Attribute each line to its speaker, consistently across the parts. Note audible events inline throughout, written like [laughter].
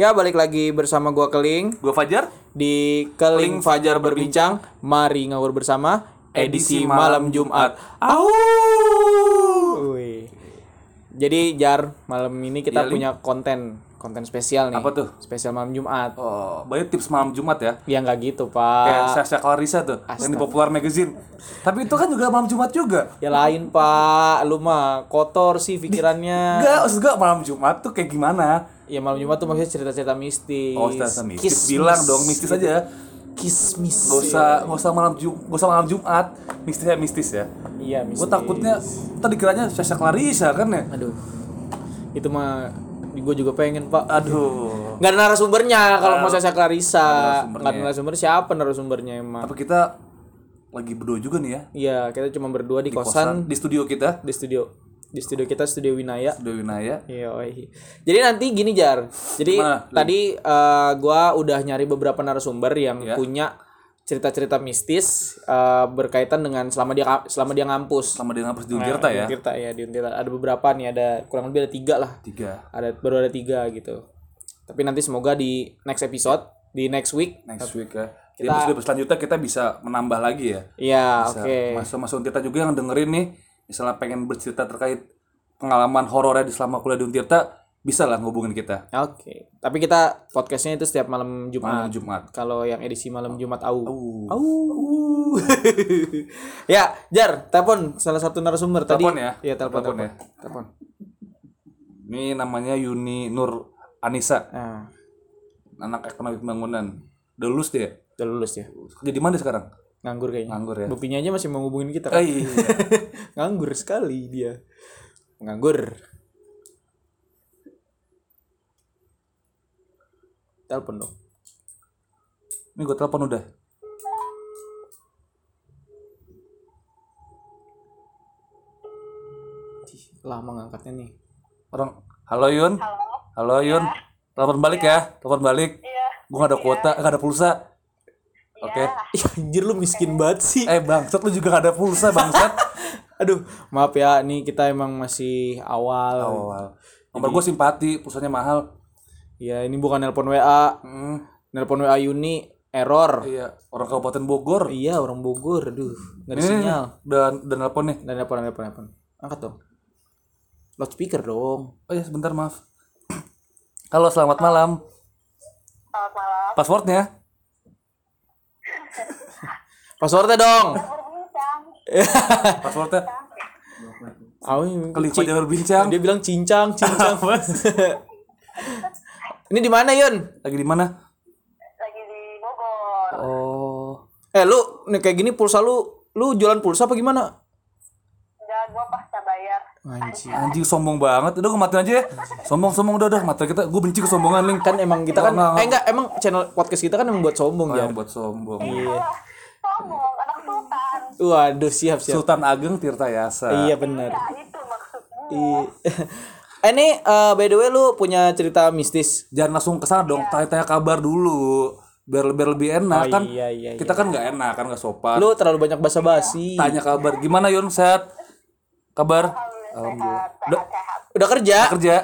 Speaker 1: Ya balik lagi bersama gua Keling
Speaker 2: Gue Fajar.
Speaker 1: di Keling Fajar berbincang. Mari ngawur bersama edisi
Speaker 2: Edisi
Speaker 1: malam
Speaker 2: malam
Speaker 1: Jumat. Au. Wih. Jadi Jar, malam ini kita
Speaker 2: Ling.
Speaker 1: punya konten konten spesial nih.
Speaker 2: Apa tuh?
Speaker 1: Spesial malam Jumat.
Speaker 2: Oh, banyak tips malam Jumat ya.
Speaker 1: Ya nggak gitu,
Speaker 2: Kayak
Speaker 1: Pak.
Speaker 2: Sasha Clarissa tuh, yang di Popular Magazine. Tapi itu kan juga malam Jumat juga.
Speaker 1: Ya lain, Pak. Lu mah kotor sih pikirannya.
Speaker 2: Enggak, maksud gue malam Jumat tuh kayak gimana?
Speaker 1: Ya malam Jumat tuh maksudnya cerita-cerita mistis.
Speaker 2: Oh, cerita mistis.
Speaker 1: Kismis.
Speaker 2: Bilang dong mistis aja.
Speaker 1: Kismis.
Speaker 2: Gak usah, gak usah malam Jum, gak usah malam Jumat. Mistisnya mistis ya.
Speaker 1: Iya, mistis.
Speaker 2: Gue takutnya tadi kiranya Sasha Clarissa kan ya.
Speaker 1: Aduh. Itu mah gue juga pengen, Pak.
Speaker 2: Aduh.
Speaker 1: Nggak ada narasumbernya kalau mau saya Clarissa. Nggak ada narasumber siapa narasumbernya emang?
Speaker 2: Tapi kita lagi berdua juga nih ya.
Speaker 1: Iya, kita cuma berdua di, kosan,
Speaker 2: Kosan di studio kita,
Speaker 1: di studio. Di studio kita studio Winaya.
Speaker 2: studio Winaya.
Speaker 1: Iya. Jadi nanti gini Jar. Jadi tadi eh, gua udah nyari beberapa narasumber yang
Speaker 2: Iya.
Speaker 1: punya cerita-cerita mistis eh, berkaitan dengan selama dia selama dia ngampus.
Speaker 2: Sama dengan Pres di Untirta ya.
Speaker 1: Di Untirta ya, di Untirta. Ada beberapa nih, ada kurang lebih ada tiga lah.
Speaker 2: Tiga.
Speaker 1: Ada baru ada tiga gitu. Tapi nanti semoga di next episode, di next week
Speaker 2: Next week ya. Jadi episode selanjutnya kita bisa menambah lagi ya.
Speaker 1: Iya, oke.
Speaker 2: Mas-mas Untirta juga yang dengerin nih, misalnya pengen bercerita terkait pengalaman horornya di selama kuliah di Untirta, bisa lah ngubungin kita.
Speaker 1: Oke. Tapi kita podcastnya itu setiap malam Jumat.
Speaker 2: Malam Jumat.
Speaker 1: Kalau yang edisi malam Jumat au.
Speaker 2: Uh.
Speaker 1: Au. [laughs] ya, Jar, telepon salah satu narasumber tadi.
Speaker 2: Telepon ya?
Speaker 1: Iya, telepon,
Speaker 2: Telepon
Speaker 1: telepon.
Speaker 2: ya?
Speaker 1: Telepon.
Speaker 2: Ini namanya Yuni Nur Anissa,
Speaker 1: Nah,
Speaker 2: anak ekonomi pembangunan. Udah lulus dia.
Speaker 1: udah lulus ya.
Speaker 2: Kerja di mana sekarang?
Speaker 1: Nganggur kayaknya.
Speaker 2: Nganggur ya.
Speaker 1: Buktinya aja masih mau ngubungin kita. Kan?
Speaker 2: iya. [laughs]
Speaker 1: Nganggur sekali dia. Nganggur. Telepon dong.
Speaker 2: Ini gue telepon udah.
Speaker 1: Lama ngangkatnya nih.
Speaker 2: Orang, halo Yun. Halo. Yun. Telepon balik ya. Telepon balik.
Speaker 3: Iya.
Speaker 2: Gue gak ada kuota, gak ada pulsa. Oke.
Speaker 1: Ih, [laughs] anjir lu miskin banget sih.
Speaker 2: Eh bangsat lu juga gak ada pulsa bangsat. [laughs]
Speaker 1: Aduh, maaf ya, nih kita emang masih awal.
Speaker 2: Awal. Nomor gue simpati, pulsanya mahal.
Speaker 1: Ya, ini bukan nelpon WA.
Speaker 2: Hmm,
Speaker 1: Nelpon WA Yuni error.
Speaker 2: iya, orang Kabupaten Bogor.
Speaker 1: Iya, orang Bogor. Aduh, nggak ada
Speaker 2: Ini
Speaker 1: sinyal.
Speaker 2: dan dan nelpon nih.
Speaker 1: Dan nelpon, nelpon, nelpon. Angkat dong. Loudspeaker dong.
Speaker 2: Oh ya sebentar maaf. [clears throat] Halo selamat malam.
Speaker 3: Selamat malam.
Speaker 2: Passwordnya?
Speaker 1: Passwordnya dong.
Speaker 2: Passwordnya?
Speaker 1: Awi,
Speaker 2: Keling Fajar berbincang.
Speaker 1: Dia bilang cincang, cincang. [laughs] ini di mana, Yun?
Speaker 2: Lagi di mana?
Speaker 3: Lagi di Bogor.
Speaker 2: Oh.
Speaker 1: Eh, lu nih kayak gini pulsa lu, lu jualan pulsa apa gimana?
Speaker 3: Dan gua pasca bayar.
Speaker 1: Anjir.
Speaker 2: Anjing sombong banget. Udah gue matiin aja ya. Sombong sombong udah udah mati kita. Gue benci kesombongan link.
Speaker 1: Kan emang kita kan
Speaker 2: Enggak,
Speaker 1: eh enggak emang channel podcast kita kan emang buat sombong ya.
Speaker 2: yang buat sombong.
Speaker 1: Iya.
Speaker 3: Sombong, anak sultan.
Speaker 1: Waduh, siap siap.
Speaker 2: Sultan Ageng Tirta Yasa.
Speaker 1: Iya benar.
Speaker 3: Ya itu maksudnya.
Speaker 1: Iya. [laughs] eh nih eh, by the way lu punya cerita mistis?
Speaker 2: Jangan langsung ke sana dong. Tanya-tanya kabar dulu. Biar biar lebih enak
Speaker 1: Oh,
Speaker 2: kan.
Speaker 1: iya, iya,
Speaker 2: kita kan nggak enak kan nggak sopan.
Speaker 1: Lu terlalu banyak basa-basi.
Speaker 2: Tanya kabar. Gimana Yun? Sehat? Kabar?
Speaker 3: Alhamdulillah sehat,
Speaker 2: Udah,
Speaker 3: sehat, sehat.
Speaker 1: Udah kerja?
Speaker 2: udah kerja?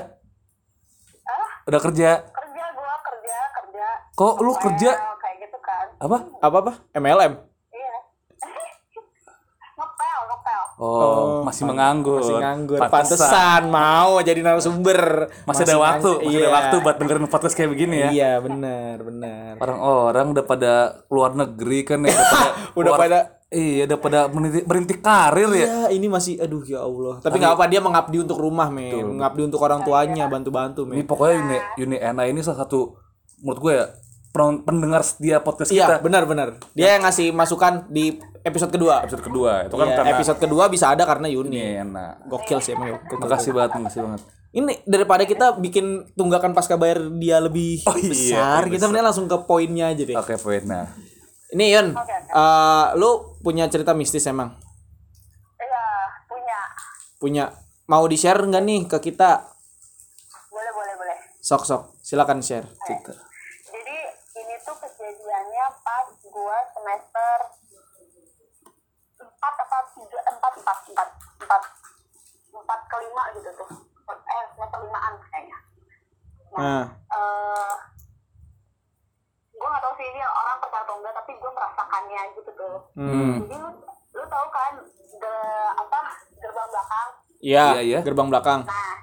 Speaker 2: Udah kerja?
Speaker 3: Kerja gua kerja, kerja.
Speaker 2: Kok lu kerja?
Speaker 3: Kayak gitu kan.
Speaker 2: Apa?
Speaker 1: Apa apa? MLM.
Speaker 3: Iya. ngepel, ngepel.
Speaker 2: Oh, masih menganggur.
Speaker 1: Masih nganggur.
Speaker 2: Pantesan.
Speaker 1: Pantesan mau jadi narasumber.
Speaker 2: Masih, ada waktu, masih ada
Speaker 1: Iya.
Speaker 2: waktu buat dengerin podcast kayak begini ya.
Speaker 1: Iya, benar, benar.
Speaker 2: Orang-orang udah pada keluar negeri kan ya. [laughs] Udah pada,
Speaker 1: Udah
Speaker 2: keluar-
Speaker 1: pada
Speaker 2: Iya, udah pada merintis, merintis karir ya.
Speaker 1: Ya, ini masih aduh ya Allah. Tapi nggak apa dia mengabdi untuk rumah, men. Mengabdi untuk orang tuanya, bantu-bantu, men.
Speaker 2: Ini pokoknya Yuni, Yuni Ena ini salah satu menurut gue ya pen- pendengar setia podcast
Speaker 1: Iya,
Speaker 2: kita
Speaker 1: benar benar. Dia yang ngasih masukan di episode kedua.
Speaker 2: episode kedua. Itu kan
Speaker 1: Iya,
Speaker 2: karena
Speaker 1: episode kedua bisa ada karena Yuni.
Speaker 2: Yuni Ena.
Speaker 1: Gokil sih emang. ya. Gokil.
Speaker 2: Makasih banget, makasih banget.
Speaker 1: Ini daripada kita bikin tunggakan pasca bayar dia lebih
Speaker 2: Oh, iya,
Speaker 1: besar,
Speaker 2: lebih
Speaker 1: kita mending langsung ke poinnya aja deh.
Speaker 2: Oke, poinnya.
Speaker 1: Ini Yun, eh, lu punya cerita mistis emang?
Speaker 3: Iya, punya.
Speaker 1: Punya mau di-share nggak nih ke kita?
Speaker 3: Boleh, boleh, boleh.
Speaker 1: Sok sok, silakan share.
Speaker 2: Cerita.
Speaker 3: empat empat empat empat kelima gitu tuh eh semester limaan kayaknya
Speaker 1: nah,
Speaker 3: ah. eh, uh. Uh, gue gak tau sih ini
Speaker 1: orang
Speaker 2: percaya atau
Speaker 1: enggak tapi
Speaker 3: gue merasakannya gitu tuh hmm. jadi lu, lu tau kan the apa gerbang belakang iya yeah, yeah. gerbang belakang nah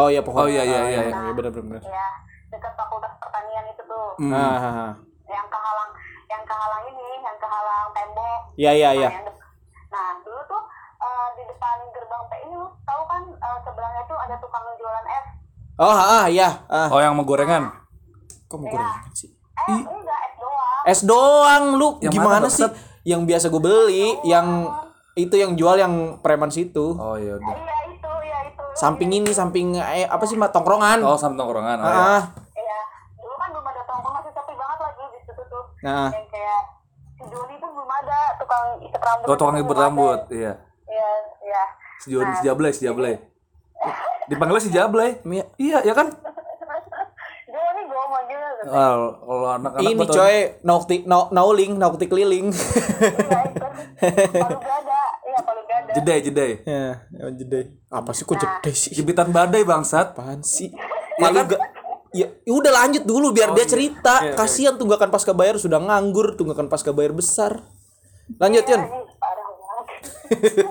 Speaker 1: Oh iya pohon.
Speaker 2: Oh, iya, iya,
Speaker 1: Ah,
Speaker 2: iya.
Speaker 1: Iya benar benar.
Speaker 3: ya dekat fakultas pertanian itu tuh
Speaker 2: Hmm.
Speaker 1: Ah, ah, ah.
Speaker 3: yang kehalang yang kehalang ini yang kehalang tembok
Speaker 1: Iya iya iya.
Speaker 3: Nah, nah dulu tuh eh, di depan gerbang lu tahu kan eh, sebelahnya tuh ada tukang jualan es
Speaker 1: Oh ah iya. Ah.
Speaker 2: Oh yang mau gorengan.
Speaker 1: Kok mau gorengan sih?
Speaker 3: eh enggak es doang
Speaker 1: Es doang lu
Speaker 2: Yang
Speaker 1: gimana
Speaker 2: mana,
Speaker 1: sih? Yang biasa gue beli, yang itu yang jual yang preman situ.
Speaker 2: Oh iya udah.
Speaker 3: iya itu iya itu
Speaker 1: Samping ini, samping eh, apa sih mak tongkrongan?
Speaker 2: Oh sampai tongkrongan. Oh, iya.
Speaker 1: Ah,
Speaker 3: Iya, dulu kan belum ada tongkrong masih sepi banget lagi di situ tuh.
Speaker 1: Nah.
Speaker 3: Yang kayak si Joni tuh belum ada tukang ikat rambut.
Speaker 2: Oh tukang
Speaker 3: ada.
Speaker 2: rambut. Iya.
Speaker 3: Iya, iya.
Speaker 2: Si Joni, si Jablay, si Jablay. Dipanggilnya si Jablay.
Speaker 1: Iya.
Speaker 2: Iya, ya kan? [laughs]
Speaker 3: Joni gue manggilnya gitu.
Speaker 2: Ah, Kalau anak-anak
Speaker 1: ini coy, naukti nau, nauling, naukti keliling. [laughs]
Speaker 3: Iya, itu. Palu gada, iya palu gada.
Speaker 2: Jedai, jedai.
Speaker 1: ya, ya jede. Apa sih kok jede sih?
Speaker 2: Jepitan badai bangsat.
Speaker 1: Apaan sih?
Speaker 2: Ya
Speaker 1: Palu
Speaker 2: kan?
Speaker 1: ga- Ya, ya udah lanjut dulu biar
Speaker 2: Oh,
Speaker 1: dia
Speaker 2: iya.
Speaker 1: cerita.
Speaker 2: Iya.
Speaker 1: Kasihan tunggakan pasca bayar sudah nganggur, tunggakan pasca bayar besar. Lanjut, Yun.
Speaker 3: Banget. [laughs]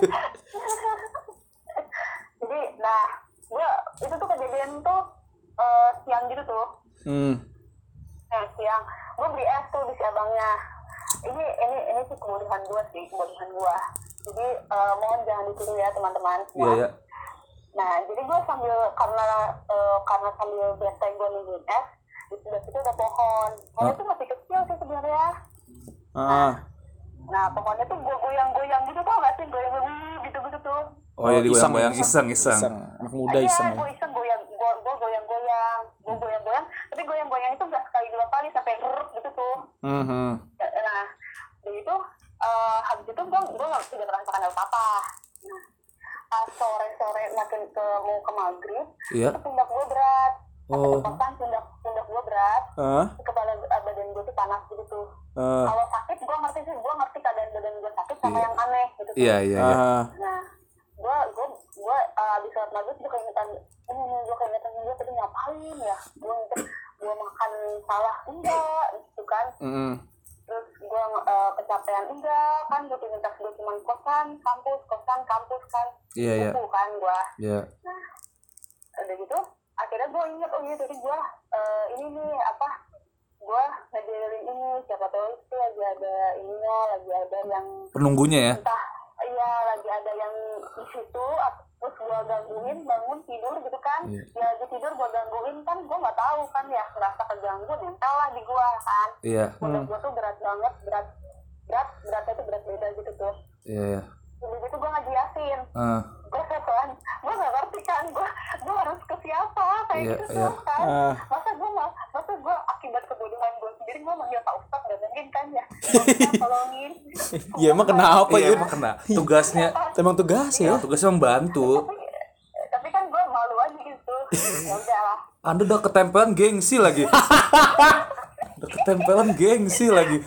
Speaker 3: Jadi, nah, gue itu tuh kejadian tuh eh, siang gitu tuh.
Speaker 1: Hmm.
Speaker 3: Nah, siang gue beli es tuh di si abangnya. Ini ini ini sih kebodohan gue sih, kebodohan gue. Jadi eh, mohon jangan ditiru ya teman-teman.
Speaker 2: Iya, ya.
Speaker 3: Nah, jadi gue sambil karena eh, karena sambil biasa gue nungguin es, di sebelah situ ada pohon. Pohonnya tuh masih kecil sih sebenarnya.
Speaker 1: Ah.
Speaker 3: Nah, pohonnya tuh gue goyang-goyang gitu tau gak sih, goyang-goyang gitu-gitu tuh.
Speaker 2: Oh, ya
Speaker 1: iseng,
Speaker 2: digoyang-goyang
Speaker 1: iseng.
Speaker 2: iseng, iseng.
Speaker 1: Anak muda
Speaker 3: Iya,
Speaker 1: iseng ya.
Speaker 3: gue iseng goyang, gue gue goyang-goyang, gue goyang-goyang, tapi goyang-goyang itu gak sekali dua kali sampai rrrr gitu tuh.
Speaker 1: Mhm.
Speaker 3: Nah, dari itu eh, habis itu gue gue nggak tidak merasakan apa apa. Nah, pas sore-sore makin ke mau ke maghrib,
Speaker 2: Iya.
Speaker 3: itu pundak gue berat.
Speaker 1: Oh.
Speaker 3: Pas pundak pundak gue berat,
Speaker 1: Ah.
Speaker 3: kepala eh, badan gue tuh panas gitu tuh.
Speaker 1: Ah.
Speaker 3: Kalau sakit gue ngerti sih, gue ngerti keadaan badan gue sakit sama yang aneh gitu. tuh.
Speaker 2: Iya, iya, iya.
Speaker 1: Ah.
Speaker 3: Nah, gue gue gue uh, abis sholat maghrib gue keingetan ini gue keingetan gue tadi ngapain ya gue gue makan salah enggak gitu kan
Speaker 1: Mm.
Speaker 3: uh, kecapean enggak kan gue rutinitas gue cuma kosan kampus kosan kampus kan
Speaker 2: Iya, iya.
Speaker 3: Kupu kan gue
Speaker 2: Iya.
Speaker 3: udah gitu akhirnya gue inget oh iya tadi gue uh, ini nih apa gue ngejalin ini siapa tahu itu lagi ada ininya lagi ada yang
Speaker 2: Penunggunya ya.
Speaker 3: entah iya lagi ada yang di situ terus gua gangguin bangun tidur gitu kan
Speaker 2: Iya.
Speaker 3: ya lagi tidur gua gangguin kan gua nggak tahu kan ya ngerasa keganggu nempel lah di gua kan
Speaker 2: Iya.
Speaker 3: pundak gua tuh berat banget berat berat beratnya tuh berat beda gitu tuh
Speaker 2: Iya, iya.
Speaker 3: jadi gitu gua ngejelasin
Speaker 2: Ah,
Speaker 3: gua kan gua nggak ngerti kan gua gua harus ke siapa kayak
Speaker 2: Iya,
Speaker 3: gitu
Speaker 2: iya.
Speaker 3: tuh kan
Speaker 1: Ah.
Speaker 3: masa gua mau masa gua akibat kebodohan gua sendiri gua manggil pak ustad gak mungkin kan ya [laughs] Tolongin, tolongin
Speaker 1: Ya emang kenapa
Speaker 2: iya,
Speaker 1: Yun?
Speaker 2: emang kena. Tugasnya,
Speaker 1: Emang tugas ya?
Speaker 2: tugasnya membantu.
Speaker 3: tapi tapi kan gue malu aja gitu ya udah lah
Speaker 2: Anda udah ketempelan gengsi lagi. [laughs] udah ketempelan gengsi lagi.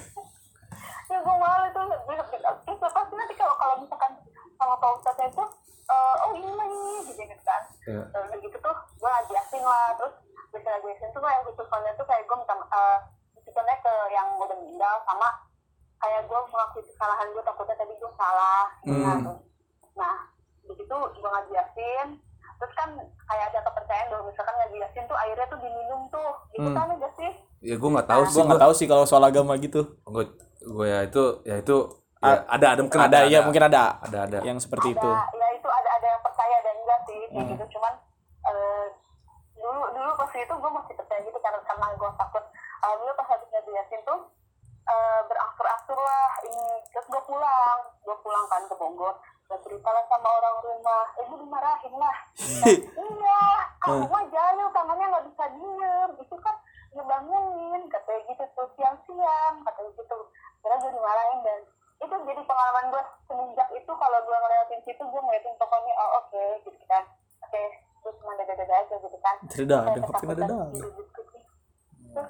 Speaker 3: Sama pak ustadz itu eh, oh ini mah ini gitu gitu kan
Speaker 2: Iya.
Speaker 3: Udah gitu tuh gue ajasin lah terus bisa ajasin tuh kayak hukumannya tuh kayak gue minta eh hukumannya ke yang udah meninggal sama kayak gue mengakui kesalahan gue takutnya tadi gue salah nah,
Speaker 2: Hmm.
Speaker 3: nah begitu gue ngajasin terus kan kayak ada kepercayaan bahwa misalkan ngajasin tuh airnya tuh diminum tuh itu
Speaker 1: Hmm.
Speaker 3: kan aja sih
Speaker 2: Ya gue nggak tahu sih.
Speaker 1: Gue nggak tahu sih kalau soal agama gitu.
Speaker 2: Gue, gue ya itu, ya itu. Ya ada, ada mungkin
Speaker 1: Ada, ya mungkin ada.
Speaker 2: Ada, ada.
Speaker 1: Yang seperti itu.
Speaker 3: ada ya itu ada ada yang percaya dan enggak sih kayak
Speaker 1: Hmm.
Speaker 3: gitu. Cuman eh, dulu dulu pas itu gue masih percaya gitu karena karena gue takut. Eh, dulu pas habis ngajasin tuh eh, berangsur-angsur lah ini terus gue pulang. Gue pulang kan ke Bogor dan cerita lah sama orang rumah. Ibu dimarahin lah. Dan, [laughs] iya kamu mah jahil tangannya nggak bisa diem. Itu kan ngebangunin katanya gitu tuh siang-siang katanya gitu. Karena gue dimarahin dan itu jadi pengalaman gue semenjak itu kalau gue ngelewatin situ gue ngeliatin pokoknya oh oke gitu kan. Oke gue cuma dada-dada aja gitu kan.
Speaker 1: Dada, dada.
Speaker 3: gitu, gitu. terus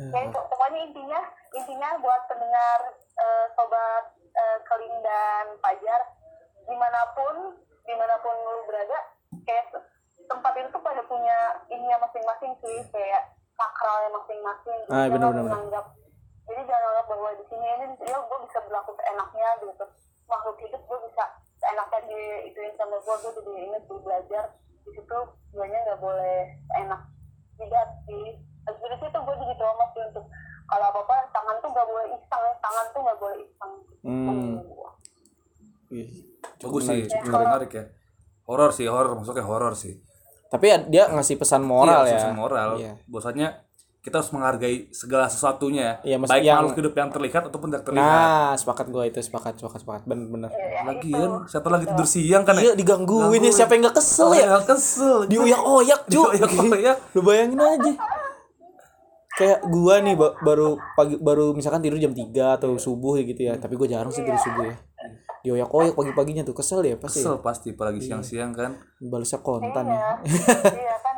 Speaker 3: ya. Itu pokoknya intinya intinya buat pendengar eh, sobat eh, Keling dan Fajar di mana pun di mana pun lu berada kayak tempat itu tuh pada punya ininya masing-masing sih kayak sakralnya masing-masing Jadi
Speaker 1: Ah,
Speaker 3: menganggap jadi jangan anggap bahwa di sini ini ya gue bisa berlaku seenaknya gitu makhluk hidup gue bisa seenaknya di ituin sama gue gue jadi inget gue belajar di situ guanya nggak boleh enak tidak sih Habis dari situ gue jadi doa sih untuk kalau apa apa tangan tuh nggak boleh iseng tangan tuh nggak boleh iseng
Speaker 1: Hmm.
Speaker 3: Tuh.
Speaker 1: Wih.
Speaker 2: Bagus sih, cukup menarik ya. Horor sih, horor masuknya horor sih.
Speaker 1: Tapi ya, dia ngasih pesan moral
Speaker 2: Iya,
Speaker 1: ya.
Speaker 2: pesan moral.
Speaker 1: Iya.
Speaker 2: Bahwasanya kita harus menghargai segala sesuatunya,
Speaker 1: Iya, maksud
Speaker 2: baik
Speaker 1: yang-
Speaker 2: makhluk hidup yang terlihat ataupun tidak terlihat.
Speaker 1: Nah, sepakat gue itu sepakat sepakat sepakat bener bener.
Speaker 3: Ya,
Speaker 2: Lagian siapa lagi tidur siang kan
Speaker 1: Iya
Speaker 2: ya?
Speaker 1: digangguin ya siapa yang gak kesel ya?
Speaker 2: Yang kesel.
Speaker 1: Dioyak-oyak cu.
Speaker 2: Dioyak-oyak. [laughs]
Speaker 1: Lu bayangin aja. Kayak gua nih ba- baru pagi baru misalkan tidur jam 3 atau subuh gitu ya, tapi gua jarang sih tidur subuh ya. Dioyak-oyak pagi-paginya tuh kesel ya pasti.
Speaker 2: Kesel pasti, apalagi
Speaker 1: Iya.
Speaker 2: siang-siang kan.
Speaker 1: Balasnya kontan ya.
Speaker 3: iya iya kan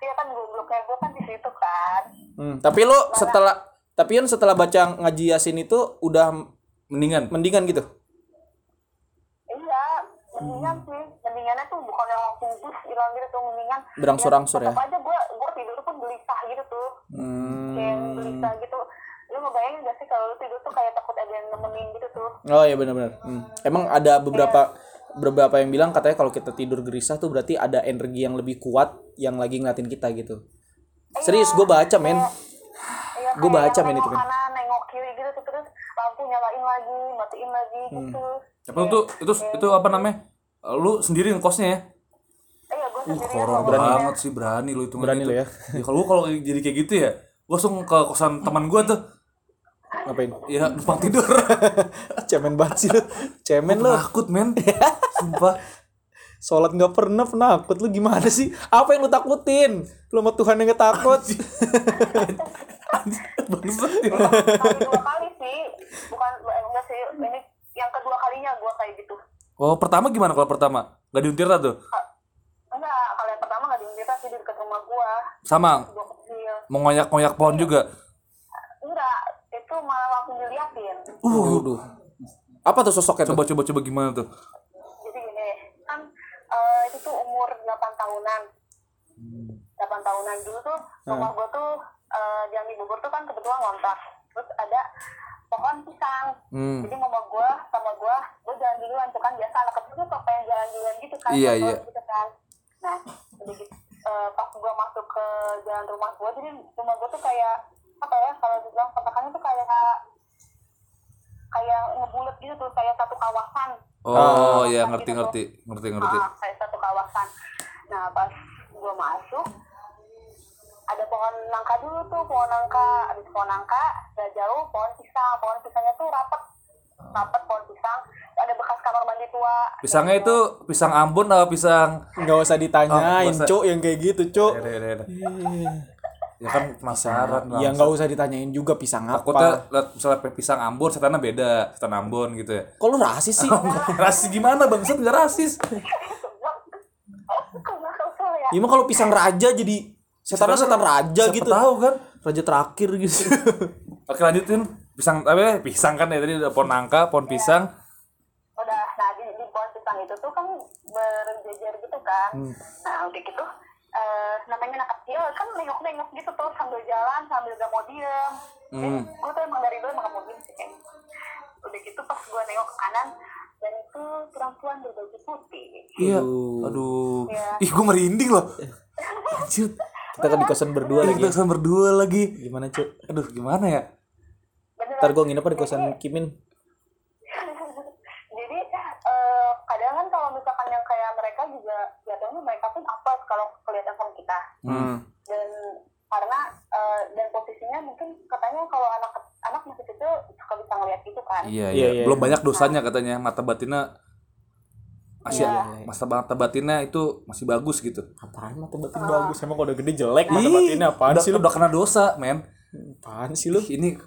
Speaker 3: iya kan gobloknya gue kan di situ kan
Speaker 1: Hmm, tapi lo setelah tapi kan setelah baca ngaji yasin itu udah
Speaker 2: Mendingan.
Speaker 1: mendingan gitu.
Speaker 3: iya mendingan sih mendingannya tuh bukan yang langsung bus hilang gitu tuh mendingan
Speaker 1: Berangsur-angsur ya.
Speaker 3: tetap aja gue gue tidur pun gelisah gitu tuh kayak
Speaker 1: Hmm.
Speaker 3: gelisah gitu lu ngebayangin gak sih kalau lu tidur tuh kayak takut ada yang nemenin gitu tuh
Speaker 1: Oh iya benar-benar. Hmm. Emang ada beberapa beberapa yang bilang katanya kalau kita tidur gelisah tuh berarti ada energi yang lebih kuat yang lagi ngeliatin kita gitu. Serius gue baca men.
Speaker 3: iya
Speaker 1: Gua
Speaker 3: kayak
Speaker 1: baca, men, itu kan.
Speaker 3: kanan nengok kiri gitu tuh terus lampu nyalain lagi matiin lagi
Speaker 1: Hmm.
Speaker 3: gitu
Speaker 2: Tapi itu itu itu apa namanya? Lu sendiri ngekosnya ya?
Speaker 3: iya gue sendiri
Speaker 2: Horor banget sih berani lu itu
Speaker 1: Berani lu [laughs] ya.
Speaker 2: kalau gua kalau jadi kayak gitu ya, gua langsung ke kosan teman gua tuh.
Speaker 1: Ngapain?
Speaker 2: Ya numpang tidur. [laughs]
Speaker 1: Cemen banget sih lu. Cemen lu.
Speaker 2: Takut men. [laughs] Sumpah.
Speaker 1: Sholat nggak pernah penakut lu gimana sih? Apa yang lu takutin? Lu sama Tuhan yang nggak takut.
Speaker 2: Bangsat ya.
Speaker 3: kali dua kali sih bukan enggak sih ini yang kedua kalinya gue kayak gitu
Speaker 2: Oh, pertama gimana kalau pertama? Gak diuntir tuh?
Speaker 3: enggak kalau yang pertama nggak diminta sih di dekat rumah gue
Speaker 2: Sama
Speaker 3: gue kecil
Speaker 2: mengoyak-ngoyak pohon juga.
Speaker 3: enggak itu malah langsung diliatin
Speaker 2: Uh.
Speaker 1: Apa tuh sosoknya tuh?
Speaker 2: coba coba coba gimana tuh?
Speaker 3: jadi gini kan eh, itu tuh umur 8 tahunan. 8 tahunan dulu tuh rumah gue tuh eh, yang di Bogor tuh kan kebetulan ngontrak terus ada pohon pisang.
Speaker 2: Hmm.
Speaker 3: jadi mama gue sama gue gue jalan duluan tuh kan biasa anak kecil tuh pengen jalan duluan gitu kan
Speaker 2: Iya, iya.
Speaker 3: gitu kan. Nah jadi gitu, eh, pas gue masuk ke jalan rumah gue jadi rumah gue tuh kayak apa ya kalau dibilang petakannya tuh kayak kayak ngebulet gitu tuh kayak satu kawasan
Speaker 2: Oh,
Speaker 3: Ah,
Speaker 2: ya
Speaker 3: gitu
Speaker 2: ngerti
Speaker 3: tuh.
Speaker 2: ngerti ngerti ngerti.
Speaker 3: Ah, kayak satu kawasan. Nah, pas gue masuk, ada pohon nangka dulu tuh, pohon nangka. Habis pohon nangka, gak jauh pohon pisang. Pohon pisangnya tuh rapet. Rapet pohon pisang. Ada bekas kamar mandi tua.
Speaker 2: Pisangnya itu pisang Ambon atau pisang
Speaker 1: Nggak usah
Speaker 2: Oh,
Speaker 1: ditanyain,
Speaker 2: nggak usah.
Speaker 1: Cuk, yang kayak gitu, Cuk.
Speaker 2: Ya, kan penasaran
Speaker 1: Ya nggak usah ditanyain juga pisang
Speaker 2: Takutnya
Speaker 1: apa.
Speaker 2: liat misalnya pisang Ambon, setannya beda, setan Ambon gitu ya.
Speaker 1: Kok lu rasis sih? [laughs]
Speaker 2: rasis gimana bang? Set nggak rasis.
Speaker 3: Ya.
Speaker 1: Ya emang kalau pisang raja jadi setan setan raja
Speaker 2: Siapa
Speaker 1: gitu.
Speaker 2: tahu kan?
Speaker 1: Raja terakhir gitu. [laughs]
Speaker 2: Oke lanjutin. Pisang apa ya? Pisang kan ya tadi ada pohon nangka, pohon pisang.
Speaker 3: Udah, nah di, di pohon pisang itu tuh kan berjejer gitu kan. Nah, udah gitu. Eh namanya anak kecil kan nengok-nengok gitu tuh sambil jalan sambil gak mau diem
Speaker 2: Hmm.
Speaker 3: gue tuh emang dari dulu emang gak mau diem sih kayaknya udah gitu pas gue nengok ke kanan dan itu perempuan berbaju putih
Speaker 2: Iya.
Speaker 1: Aduh.
Speaker 2: Aduh.
Speaker 3: Iya.
Speaker 2: Ih, gue merinding loh. Anjir.
Speaker 1: Kita kan di kosan berdua
Speaker 2: Iya,
Speaker 1: lagi.
Speaker 2: kita
Speaker 1: ya.
Speaker 2: ke sana berdua lagi.
Speaker 1: Gimana, Cuk?
Speaker 2: Aduh, gimana ya?
Speaker 3: beneran
Speaker 1: Ntar gue nginep apa di kosan Kimin?
Speaker 3: Jatuhnya mereka pun apa kalau kelihatan sama kita
Speaker 2: Hmm.
Speaker 3: dan karena eh, dan posisinya mungkin katanya kalau anak anak masih kecil suka bisa ngeliat gitu kan
Speaker 2: Iya,
Speaker 1: Iya,
Speaker 2: iya.
Speaker 1: iya.
Speaker 2: Belum banyak dosanya katanya. Mata batinnya masih
Speaker 3: Iya.
Speaker 2: masa mata batinnya itu masih bagus gitu.
Speaker 1: Apaan mata batin bagus? Emang kalau udah gede jelek mata
Speaker 2: Ih,
Speaker 1: batinnya apaan
Speaker 2: udah,
Speaker 1: sih lu?
Speaker 2: udah kena dosa, men.
Speaker 1: Apaan sih lu?
Speaker 2: Ini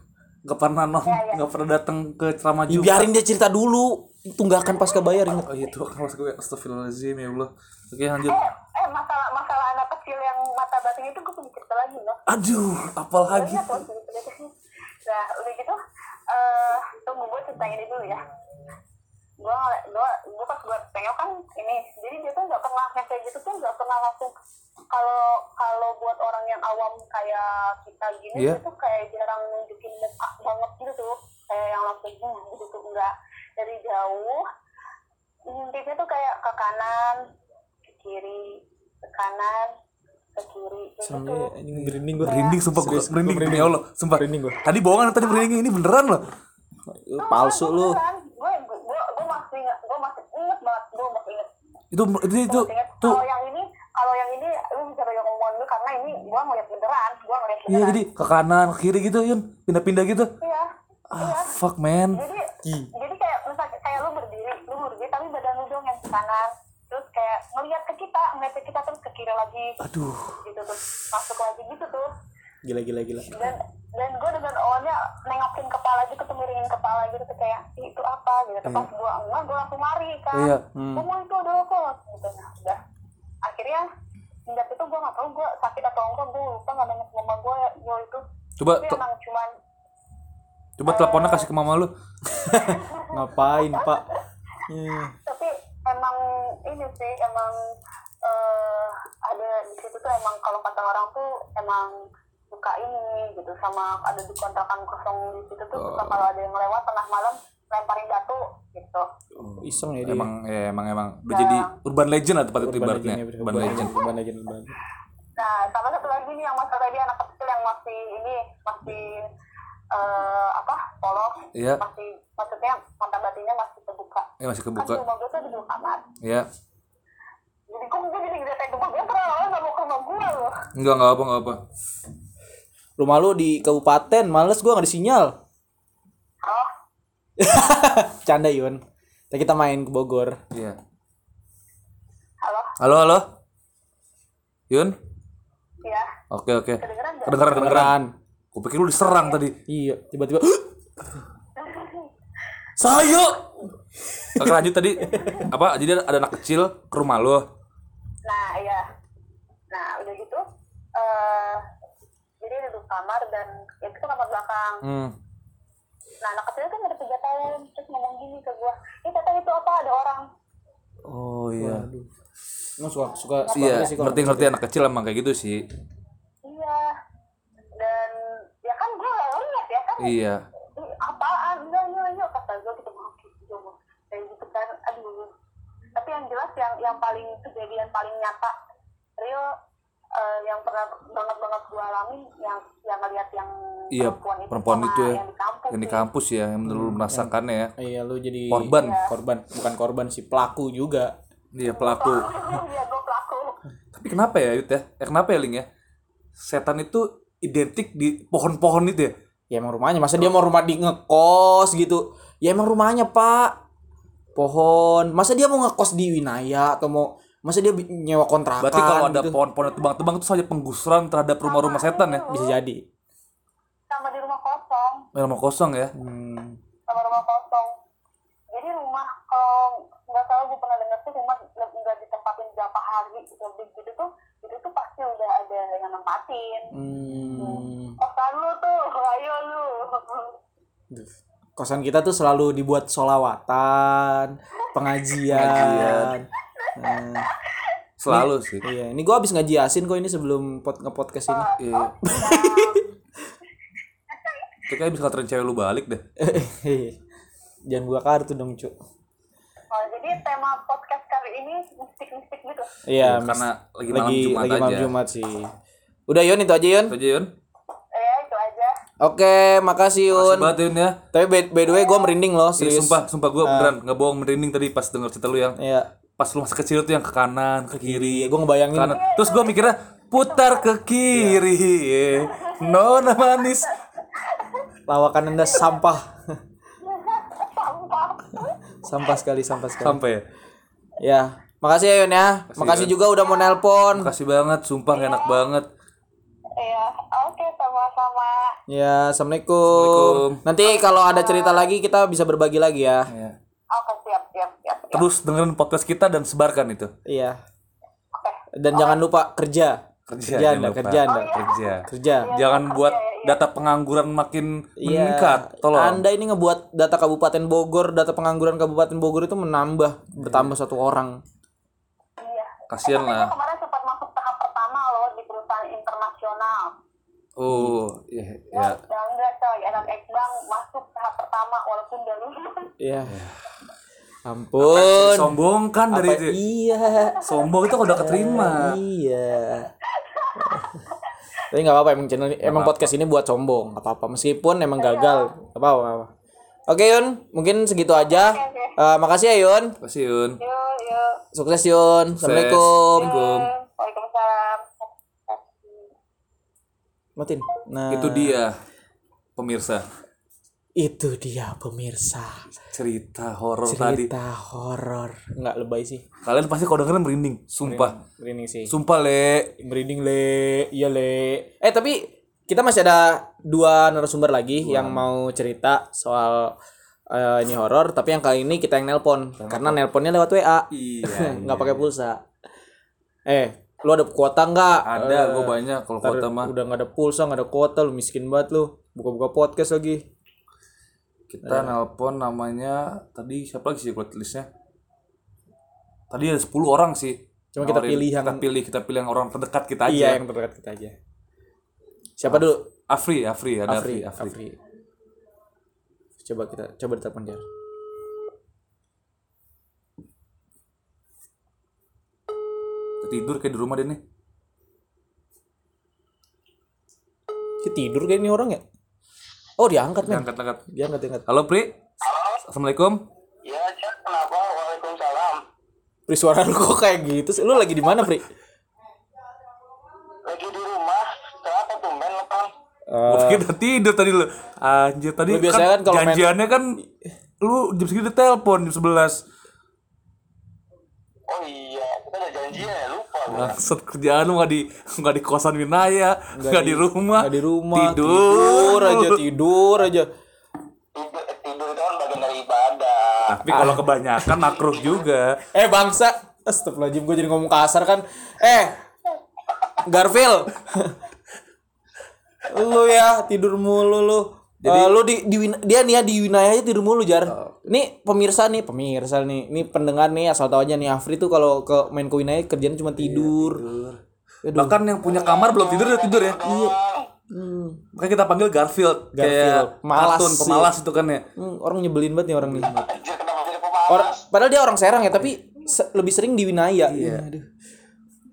Speaker 2: nggak pernah non, nggak pernah datang ke ceramah
Speaker 1: Ya,
Speaker 2: Jumat.
Speaker 1: biarin dia cerita dulu. Tunggakan pasca bayar inget.
Speaker 2: Oh iya tuh [laughs] kan maksud gue astagfirullahaladzim ya Allah. Oke lanjut.
Speaker 3: eh eh masalah masalah anak kecil yang mata batin itu gue punya cerita lagi loh
Speaker 2: Aduh, apalagi.
Speaker 3: Nah udah gitu eh tunggu gue cerita ini dulu ya gue gue gue pas gue tengok kan ini jadi dia tuh nggak pernah yang kayak gitu tuh nggak pernah langsung kalau kalau buat orang yang awam kayak kita gini dia tuh kayak jarang nunjukin muka banget gitu tuh kayak yang langsung hmm, gitu tuh enggak dari jauh ngintipnya tuh kayak ke kanan ke kiri ke kanan ke kiri
Speaker 1: Serem
Speaker 3: gitu
Speaker 1: ini merinding gue.
Speaker 2: Merinding sumpah gue merinding demi Allah, sumpah.
Speaker 1: Merinding gua.
Speaker 2: Tadi bohongan tadi merinding ini beneran loh.
Speaker 1: Palsu lu.
Speaker 3: gue gue gue masih inget gue masih inget banget gue masih inget
Speaker 2: Itu itu itu
Speaker 3: Ingat,
Speaker 2: tuh
Speaker 3: kalau yang ini kalau yang ini lu bisa pegang omongan lu karena ini gua ngeliat beneran gua ngeliat
Speaker 2: Iya
Speaker 3: beneran
Speaker 2: jadi ke kanan ke kiri gitu Yun pindah-pindah gitu.
Speaker 3: iya
Speaker 2: Ah fuck man.
Speaker 3: jadi
Speaker 1: Ih.
Speaker 3: jadi kayak misalnya kayak lu berdiri lu berdiri tapi badan lu dong yang ke kanan terus kayak ngeliat ke kita ngeliat ke kita terus ke kiri lagi
Speaker 2: Aduh.
Speaker 3: gitu terus masuk lagi gitu tuh
Speaker 1: Gila gila gila.
Speaker 3: dan dan gue dengan awalnya nengokin kepala gitu tuh miringin kepala gitu tuh kayak "Ih, itu apa gitu Terus pas gue enggak gue langsung lari kan
Speaker 2: Iya.
Speaker 1: Hmm.
Speaker 3: itu ada apa gitu nah udah akhirnya sejak itu gue nggak tahu gue sakit atau enggak gue lupa nggak nengok mama gue gue itu
Speaker 2: Coba
Speaker 3: tapi emang cuman
Speaker 2: coba teleponnya kasih ke mama lu. [laughs]
Speaker 1: Ngapain, Pak? Hmm. [laughs]
Speaker 3: tapi emang ini sih emang eh ada di situ tuh emang kalau kata orang tuh emang suka ini gitu sama ada di kontrakan kosong di situ tuh suka kalau ada yang lewat tengah malam lemparin batu gitu
Speaker 1: Iseng ya dia.
Speaker 2: Emang ya emang emang udah jadi urban legend lah tempat itu
Speaker 1: Urban
Speaker 2: ibaratnya.
Speaker 1: legend ya,
Speaker 2: Urban legend.
Speaker 1: Urban legend, urban legend.
Speaker 3: Nah, sama satu lagi nih yang masalah tadi anak kecil yang masih ini masih eh apa polos,
Speaker 2: Iya.
Speaker 3: masih maksudnya mata batinnya masih terbuka.
Speaker 2: Ya masih
Speaker 3: Kan
Speaker 2: kebuka.
Speaker 3: rumah gue tuh di dua kamar.
Speaker 2: Ya.
Speaker 3: Jadi kok gue jadi ngeliatin rumah gue terlalu lama nggak mau ke rumah gue loh.
Speaker 2: Enggak enggak apa enggak apa.
Speaker 1: Rumah lu di kabupaten, males gua nggak ada sinyal.
Speaker 3: Oh, [laughs]
Speaker 1: Canda Yun. Ntar kita main ke Bogor.
Speaker 2: Iya.
Speaker 3: halo,
Speaker 2: Halo halo. Yun.
Speaker 3: ya,
Speaker 2: Oke oke.
Speaker 3: kedengeran nggak?
Speaker 2: Kedengeran kedengeran. Gue pikir lu diserang tadi.
Speaker 1: Iya, tiba-tiba [gasps]
Speaker 2: Saya. Oke lanjut tadi apa? Jadi ada anak kecil ke rumah lo.
Speaker 3: Nah, iya. Nah, gitu, eh jadi ada dua kamar dan ya itu kamar belakang.
Speaker 2: Hmm.
Speaker 3: Nah, anak kecil kan ada tiga tahun, terus ngomong gini ke gue, ini kata itu apa ada orang.
Speaker 2: Oh iya.
Speaker 1: Emang suka suka suka
Speaker 2: Iya,
Speaker 1: sih kalau
Speaker 2: ngerti-ngerti anak kecil emang kayak gitu sih.
Speaker 3: Iya. Dan ya kan gue lihat ya kan.
Speaker 2: Iya.
Speaker 3: Apaan? Enggak, enggak, enggak. Kata gue gitu, "Wah, gitu. Kayak gitu kan. Aduh. Tapi yang jelas yang yang paling kejadian paling nyata real eh, yang pernah banget banget gue alamin yang yang ngeliat yang
Speaker 2: Iya,
Speaker 3: perempuan itu,
Speaker 2: perempuan itu ya.
Speaker 3: yang di kampus
Speaker 2: Yang di kampus ya, yang bener lu merasakannya ya.
Speaker 1: Iya, lu jadi
Speaker 2: Korban.
Speaker 1: Korban, bukan korban sih, pelaku juga.
Speaker 2: Iya pelaku. [laughs]
Speaker 3: Iya, gue pelaku.
Speaker 2: Tapi kenapa ya Yud ya? Eh, kenapa ya Ling ya? Setan itu identik di pohon-pohon itu ya?
Speaker 1: Ya emang rumahnya, masa dia mau rumah di ngekos gitu? Ya emang rumahnya, Pak. Pohon. Masa dia mau ngekos di Winaya atau mau masa dia nyewa kontrakan
Speaker 2: Berarti kalau ada
Speaker 1: gitu?
Speaker 2: pohon-pohon tebang-tebang itu saja penggusuran terhadap rumah-rumah setan ya?
Speaker 1: bisa jadi.
Speaker 3: Sama di rumah kosong.
Speaker 2: Rumah kosong ya?
Speaker 1: Hmm.
Speaker 3: sama rumah kosong jadi rumah kalau nggak salah gue pernah dengar tuh rumah nggak nggak ditempatin berapa hari gitu lebih gitu tuh itu tuh pasti udah ada yang nempatin
Speaker 1: Hmm.
Speaker 3: kosan lu tuh [laughs] ayo lu
Speaker 1: Kosan kita tuh selalu dibuat solawatan, pengajian. Nah,
Speaker 2: Selalu sih.
Speaker 1: iya, ini gua habis ngaji yasin kok ini sebelum pod nge-podcast ini.
Speaker 2: Iya. Itu kayak bisa nganterin cewek lu balik deh.
Speaker 1: Jangan gua kartu dong, Cuk.
Speaker 3: oh, jadi tema podcast kali ini mistik-mistik gitu
Speaker 1: Iya,
Speaker 2: Ya, karena lagi malam
Speaker 1: lagi
Speaker 2: Jumat
Speaker 1: lagi malam
Speaker 2: aja.
Speaker 1: Jumat sih. Udah Yun itu aja Yun.
Speaker 2: Itu aja Yun.
Speaker 3: ya itu aja
Speaker 1: Oke, makasih
Speaker 2: Makasih
Speaker 1: Yun.
Speaker 2: banget Yun ya.
Speaker 1: Tapi by, by the way gue merinding loh,
Speaker 2: Iya,
Speaker 1: serius.
Speaker 2: sumpah, sumpah gue beneran nggak bohong merinding tadi pas denger cerita lu yang
Speaker 1: Iya.
Speaker 2: Pas lu masih kecil tuh yang ke kanan, ke kiri,
Speaker 1: Gue ngebayangin
Speaker 2: kanan. Terus gue mikirnya putar ke kiri, nona manis.
Speaker 1: lawakan Anda sampah.
Speaker 3: sampah
Speaker 1: sampah sekali, sampah sekali.
Speaker 2: Sampai ya.
Speaker 1: Ya, makasih ya Yun ya. Makasih juga udah mau nelpon.
Speaker 2: Makasih banget, sumpah nggak enak banget.
Speaker 3: ya oke sama-sama
Speaker 1: Ya, assalamualaikum.
Speaker 2: Assalamualaikum.
Speaker 1: Nanti kalau ada cerita lagi kita bisa berbagi lagi ya.
Speaker 2: Ya. Terus dengerin podcast kita dan sebarkan itu.
Speaker 1: Iya. Dan jangan lupa kerja.
Speaker 2: Kerja,
Speaker 1: Kerja
Speaker 2: jangan
Speaker 1: Anda,
Speaker 2: lupa.
Speaker 1: kerja Anda.
Speaker 2: Kerja.
Speaker 1: Kerja.
Speaker 2: Jangan buat
Speaker 3: Iya, iya,
Speaker 2: data pengangguran makin
Speaker 1: Iya.
Speaker 2: meningkat. Tolong.
Speaker 1: Anda ini ngebuat data Kabupaten Bogor, data pengangguran Kabupaten Bogor itu menambah, bertambah satu orang.
Speaker 4: Iya.
Speaker 2: Kasian
Speaker 4: Tapi
Speaker 2: lah.
Speaker 4: kemarin sempat masuk tahap pertama loh di perusahaan internasional.
Speaker 2: Oh, iya, ya.
Speaker 4: Ya enggak coy, anak Ekbang masuk tahap pertama walaupun udah lulus.
Speaker 1: Iya. Ampun.
Speaker 2: Sombongkan dari
Speaker 1: Apa-
Speaker 2: itu.
Speaker 1: Iya.
Speaker 2: Sombong itu kalau udah keterima.
Speaker 1: Iya. Tapi nggak apa-apa emang channel ini- emang podcast ini buat sombong, nggak apa-apa meskipun emang gagal, nggak apa-apa. Oke Yun, mungkin segitu aja. Eh, makasih ya Yun,
Speaker 2: Makasih Yun.
Speaker 4: Yuk, yuk.
Speaker 1: sukses Yun. Assalamualaikum.
Speaker 2: Assalamualaikum.
Speaker 4: Waalaikumsalam.
Speaker 1: Matin. Nah,
Speaker 2: Itu dia pemirsa
Speaker 1: Itu dia pemirsa.
Speaker 2: cerita horor tadi.
Speaker 1: Cerita horor. Nggak lebay sih.
Speaker 2: Kalian pasti kalau dengerin merinding, sumpah.
Speaker 1: Merinding sih.
Speaker 2: Sumpah, Le.
Speaker 1: Merinding le, iya le. Eh tapi kita masih ada dua narasumber lagi yang mau cerita soal eh, ini horor. Tapi yang kali ini kita yang nelpon karena nelponnya lewat WA, [laughs]
Speaker 2: Iya.
Speaker 1: nggak pakai pulsa. Eh, lu ada kuota nggak?
Speaker 2: Ada,
Speaker 1: Eh,
Speaker 2: gue banyak kalau kota mah.
Speaker 1: Udah nggak ada pulsa, nggak ada kuota, lu miskin banget lu. Buka-buka podcast lagi.
Speaker 2: Kita nelpon namanya tadi siapa lagi sih buat listnya? Tadi ada 10 orang sih.
Speaker 1: Cuma kita pilih yang-
Speaker 2: kita pilih kita pilih yang orang terdekat kita aja.
Speaker 1: Iya, yang terdekat kita aja. Siapa dulu?
Speaker 2: Afri, Afri, ada
Speaker 1: Afri,
Speaker 2: Afri, Afri.
Speaker 1: Afri. Coba kita coba ditelepon dia.
Speaker 2: Tidur kayak di rumah dia nih.
Speaker 1: Dia tidur kayak ini orang ya? Oh, diangkat, men.
Speaker 2: Angkat, angkat.
Speaker 1: Diangkat, diangkat.
Speaker 2: Halo, Pri. Assalamualaikum.
Speaker 4: Ya, Cak, kenapa? Waalaikumsalam.
Speaker 1: Pri suara lu kok kayak gitu sih? Lu lagi di mana, Pri?
Speaker 4: Lagi di rumah, kenapa tumben lepas?
Speaker 2: Gue pikir udah tidur tadi lu. Anjir, tadi
Speaker 1: Lu biasanya kan kalau main-
Speaker 2: janjiannya kan lu jam segitu telepon jam 11.
Speaker 4: Oh iya, kita ada janjian ya, lupa.
Speaker 2: Maksud kerjaan lu gak di gak di kosan Winaya, gak, di, rumah.
Speaker 1: Nggak di rumah.
Speaker 2: Tidur.
Speaker 1: tidur aja, tidur aja.
Speaker 4: Tidur, tidur itu kan bagian dari ibadah.
Speaker 2: Tapi kalau kebanyakan makruh juga.
Speaker 1: Eh, bangsa. Astagfirullahaladzim, gue jadi ngomong kasar kan. Eh, Garfield. lu ya tidur mulu lu. Jadi lu di, di dia nih ya di Winaya tidur mulu jar. Ini pemirsa nih, pemirsa nih. Ini pendengar nih asal tahu aja nih Afri tuh kalau ke main ke Winaya kerjanya cuma tidur.
Speaker 2: Bahkan yang punya kamar belum tidur udah tidur ya. Iya. Makanya kita panggil Garfield,
Speaker 1: Garfield.
Speaker 2: kayak
Speaker 1: Malas
Speaker 2: kartun
Speaker 1: sih.
Speaker 2: pemalas itu kan ya.
Speaker 1: Hmm, orang nyebelin banget nih orang nih. Orang, padahal dia orang Serang ya, tapi se- lebih sering di Winaya. Iya. Aduh.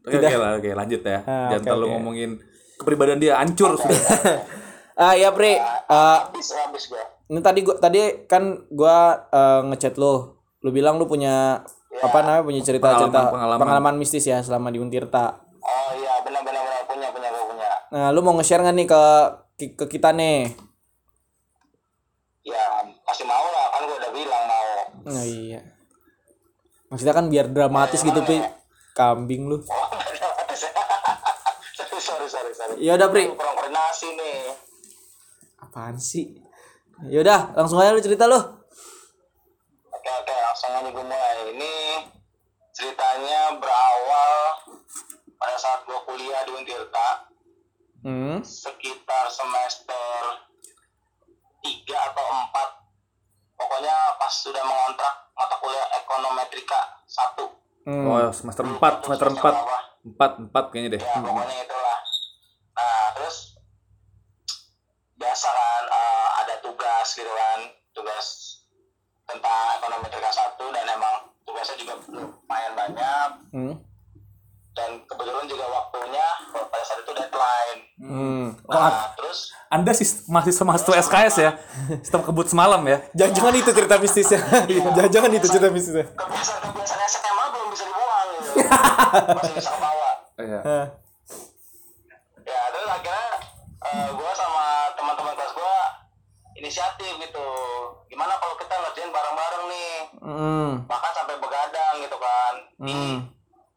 Speaker 2: Oke, oke lah, oke lanjut ya.
Speaker 1: Ah,
Speaker 2: Jangan
Speaker 1: oke,
Speaker 2: terlalu
Speaker 1: oke.
Speaker 2: ngomongin kepribadian dia hancur sudah. [laughs]
Speaker 1: Ah ya Pri, Ah,
Speaker 4: Habis, habis gua.
Speaker 1: Ini tadi gua tadi kan gua eh, ngechat lo. Lu bilang lu punya apa namanya punya cerita-cerita
Speaker 2: Pengalaman,
Speaker 1: pengalaman,
Speaker 2: pengalaman.
Speaker 1: mistis ya selama di Untirta.
Speaker 4: Oh iya, benar benar benar punya punya gua punya.
Speaker 1: Nah, lu mau nge-share nggak nih ke ke- kita nih?
Speaker 4: Ya, pasti mau lah, kan gua udah bilang mau.
Speaker 1: Oh iya. Maksudnya kan biar dramatis gitu, Pri. Kambing lu.
Speaker 4: Oh, [laughs] [laughs] sorry, sorry, sorry, sorry.
Speaker 1: Ya udah, Pri.
Speaker 4: Kurang koordinasi nih.
Speaker 1: Apaan sih? Ya udah, langsung aja lu cerita lu.
Speaker 4: Oke, oke, langsung aja gue mulai. Ini ceritanya berawal pada saat gue kuliah di Untirta,
Speaker 1: Hmm.
Speaker 4: sekitar semester 3 atau 4. Pokoknya pas sudah mengontrak mata kuliah ekonometrika 1.
Speaker 1: Hmm.
Speaker 2: Oh, semester 4, semester 4. 4, 4 kayaknya deh.
Speaker 4: Ya, pokoknya itulah. Nah, terus biasa kan tugas gitu kan, tugas tentang ekonometrika 1 dan emang tugasnya juga lumayan banyak
Speaker 1: Hmm.
Speaker 4: dan kebetulan juga waktunya pada saat itu deadline.
Speaker 1: Hmm.
Speaker 4: Nah, terus
Speaker 2: Anda sis- mahasiswa mahasiswa SKS ya? Sistem kebut semalam ya?
Speaker 1: Jangan-jangan itu cerita mistisnya. Jangan-jangan itu cerita mistisnya.
Speaker 4: kebiasaan-kebiasaan SMA belum bisa dibuang gitu. [laughs] Masih bisa kebawa.
Speaker 2: Iya.
Speaker 4: Inisiatif gitu. Gimana kalau kita ngerjain bareng-bareng nih?
Speaker 1: Hmm.
Speaker 4: bahkan sampai begadang gitu kan. Di
Speaker 1: Hmm.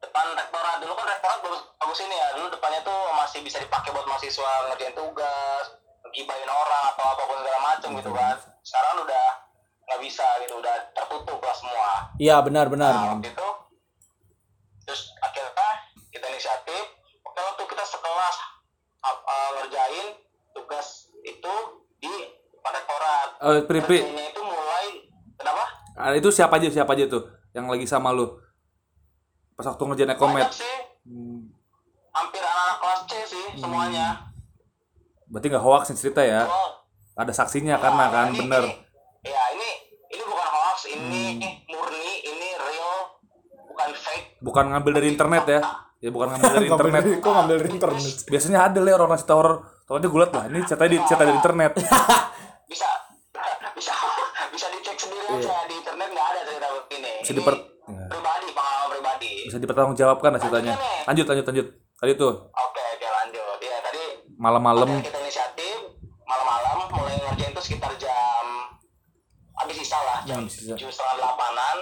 Speaker 4: depan rektorat dulu kan rektorat bagus, bagus ini ya. Dulu depannya tuh masih bisa dipakai buat mahasiswa ngerjain tugas ngegibain orang atau apa pun segala macem gitu kan. Sekarang udah nggak bisa gitu. Udah tertutup lah semua.
Speaker 1: Iya, benar benar.
Speaker 4: Nah, waktu itu terus akhirnya kita inisiatif. Oke waktu kita sekelas uh, uh, ngerjain tugas
Speaker 2: Eh, Pri, Pri,
Speaker 4: Ini itu mulai kenapa?
Speaker 2: ah, itu siapa aja siapa aja tuh yang lagi sama lu? Pas waktu ngerjain ekomet.
Speaker 4: Banyak sih. Hampir anak-anak kelas C sih semuanya.
Speaker 2: Berarti nggak hoax cerita ya?
Speaker 4: Oh,
Speaker 2: Ada saksinya karena kan
Speaker 4: ini-
Speaker 2: bener.
Speaker 4: ini- ya ini ini bukan hoax, ini
Speaker 2: Hmm.
Speaker 4: murni, ini real, bukan fake.
Speaker 2: Bukan ngambil dari internet ya? Ya bukan ngambil dari [laughs] internet.
Speaker 1: dari- kok ngambil dari internet
Speaker 2: Biasanya ada lah orang cerita horor. Tahunya gue liat lah, ini cerita di cerita dari internet. [laughs]
Speaker 4: Bisa bisa bisa dicek sendiri aja di internet nggak ada cerita begini.
Speaker 2: Bisa
Speaker 4: Ini
Speaker 2: diper-
Speaker 4: pribadi, pengalaman pribadi.
Speaker 2: Bisa dipertanggungjawabkan lah ceritanya. Lanjut, lanjut, lanjut. Tadi tuh
Speaker 4: Oke, oke lanjut. Ya tadi
Speaker 2: malam-malam.
Speaker 4: Kita inisiatif malam-malam mulai ngerjain itu sekitar jam habis sisa lah jam tujuh setengah delapanan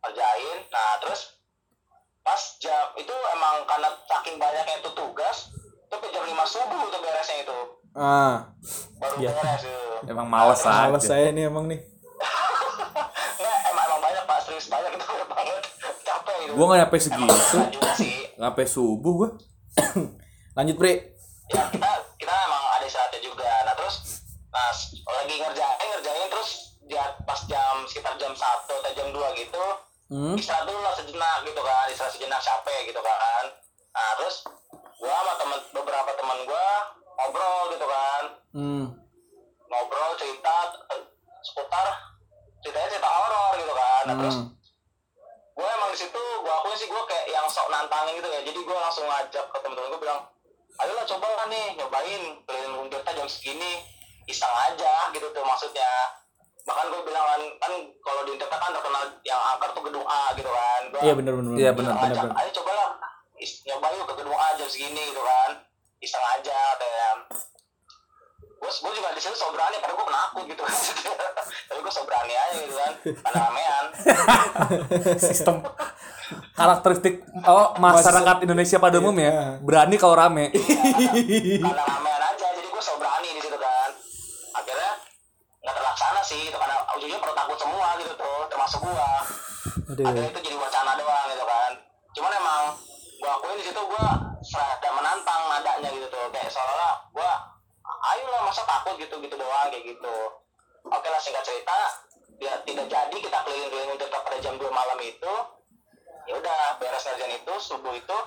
Speaker 4: kerjain nah terus pas jam itu emang karena saking banyaknya itu tugas itu jam lima subuh tuh beresnya itu
Speaker 1: Ah,
Speaker 4: baru
Speaker 1: Iya.
Speaker 4: beres tuh
Speaker 2: Emang males aja.
Speaker 1: males saya nih emang nih. [laughs]
Speaker 4: nggak emang emang banyak pak serius banyak [laughs] itu banget capek itu
Speaker 2: Gua nggak nyampe segitu. sampai subuh gua. [coughs]
Speaker 1: Lanjut, Pri.
Speaker 4: ya kita kita emang ada istirahatnya juga nah terus nah s- lagi ngerjain ngerjain terus dia pas jam sekitar jam satu atau jam 2 gitu
Speaker 1: Hmm.
Speaker 4: istirahat dulu lah sejenak gitu kan istirahat sejenak capek gitu kan nah terus gua sama temen beberapa teman gua ngobrol gitu kan
Speaker 1: Hmm.
Speaker 4: ngobrol cerita eh, seputar ceritanya cerita horor gitu kan nah terus
Speaker 1: Hmm.
Speaker 4: gue emang di situ gue akuin sih gue kayak yang sok nantangin gitu ya jadi gue langsung ngajak ke temen-temen gue bilang ayolah coba lah nih nyobain keliling Gunung Tirta jam segini iseng aja gitu tuh maksudnya bahkan gue bilang kan kan kalau di Tirta kan terkenal yang angker tuh gedung A gitu kan gue
Speaker 1: Iya benar benar.
Speaker 2: Iya, benar,
Speaker 1: benar.
Speaker 4: ayo cobalah is- nyoba yuk ke gedung A jam segini gitu kan iseng aja kayak gue gue juga di situ so berani karena gue penakut gitu. Kan tapi gue so berani aja gitu kan. Karena ramean.
Speaker 2: Sistem karakteristik oh masyarakat Indonesia pada umumnya berani kalau rame.
Speaker 4: karena ramean aja jadi gue so berani di situ kan. Akhirnya nggak terlaksana sih itu karena ujungnya pada takut semua gitu tuh termasuk gue
Speaker 1: Aduh.
Speaker 4: akhirnya itu jadi masa takut gitu gitu doang kayak gitu. Oke lah singkat cerita dia tidak jadi kita keliling-keliling untuk pada jam 2 malam itu. Ya udah beres ngerjain itu subuh itu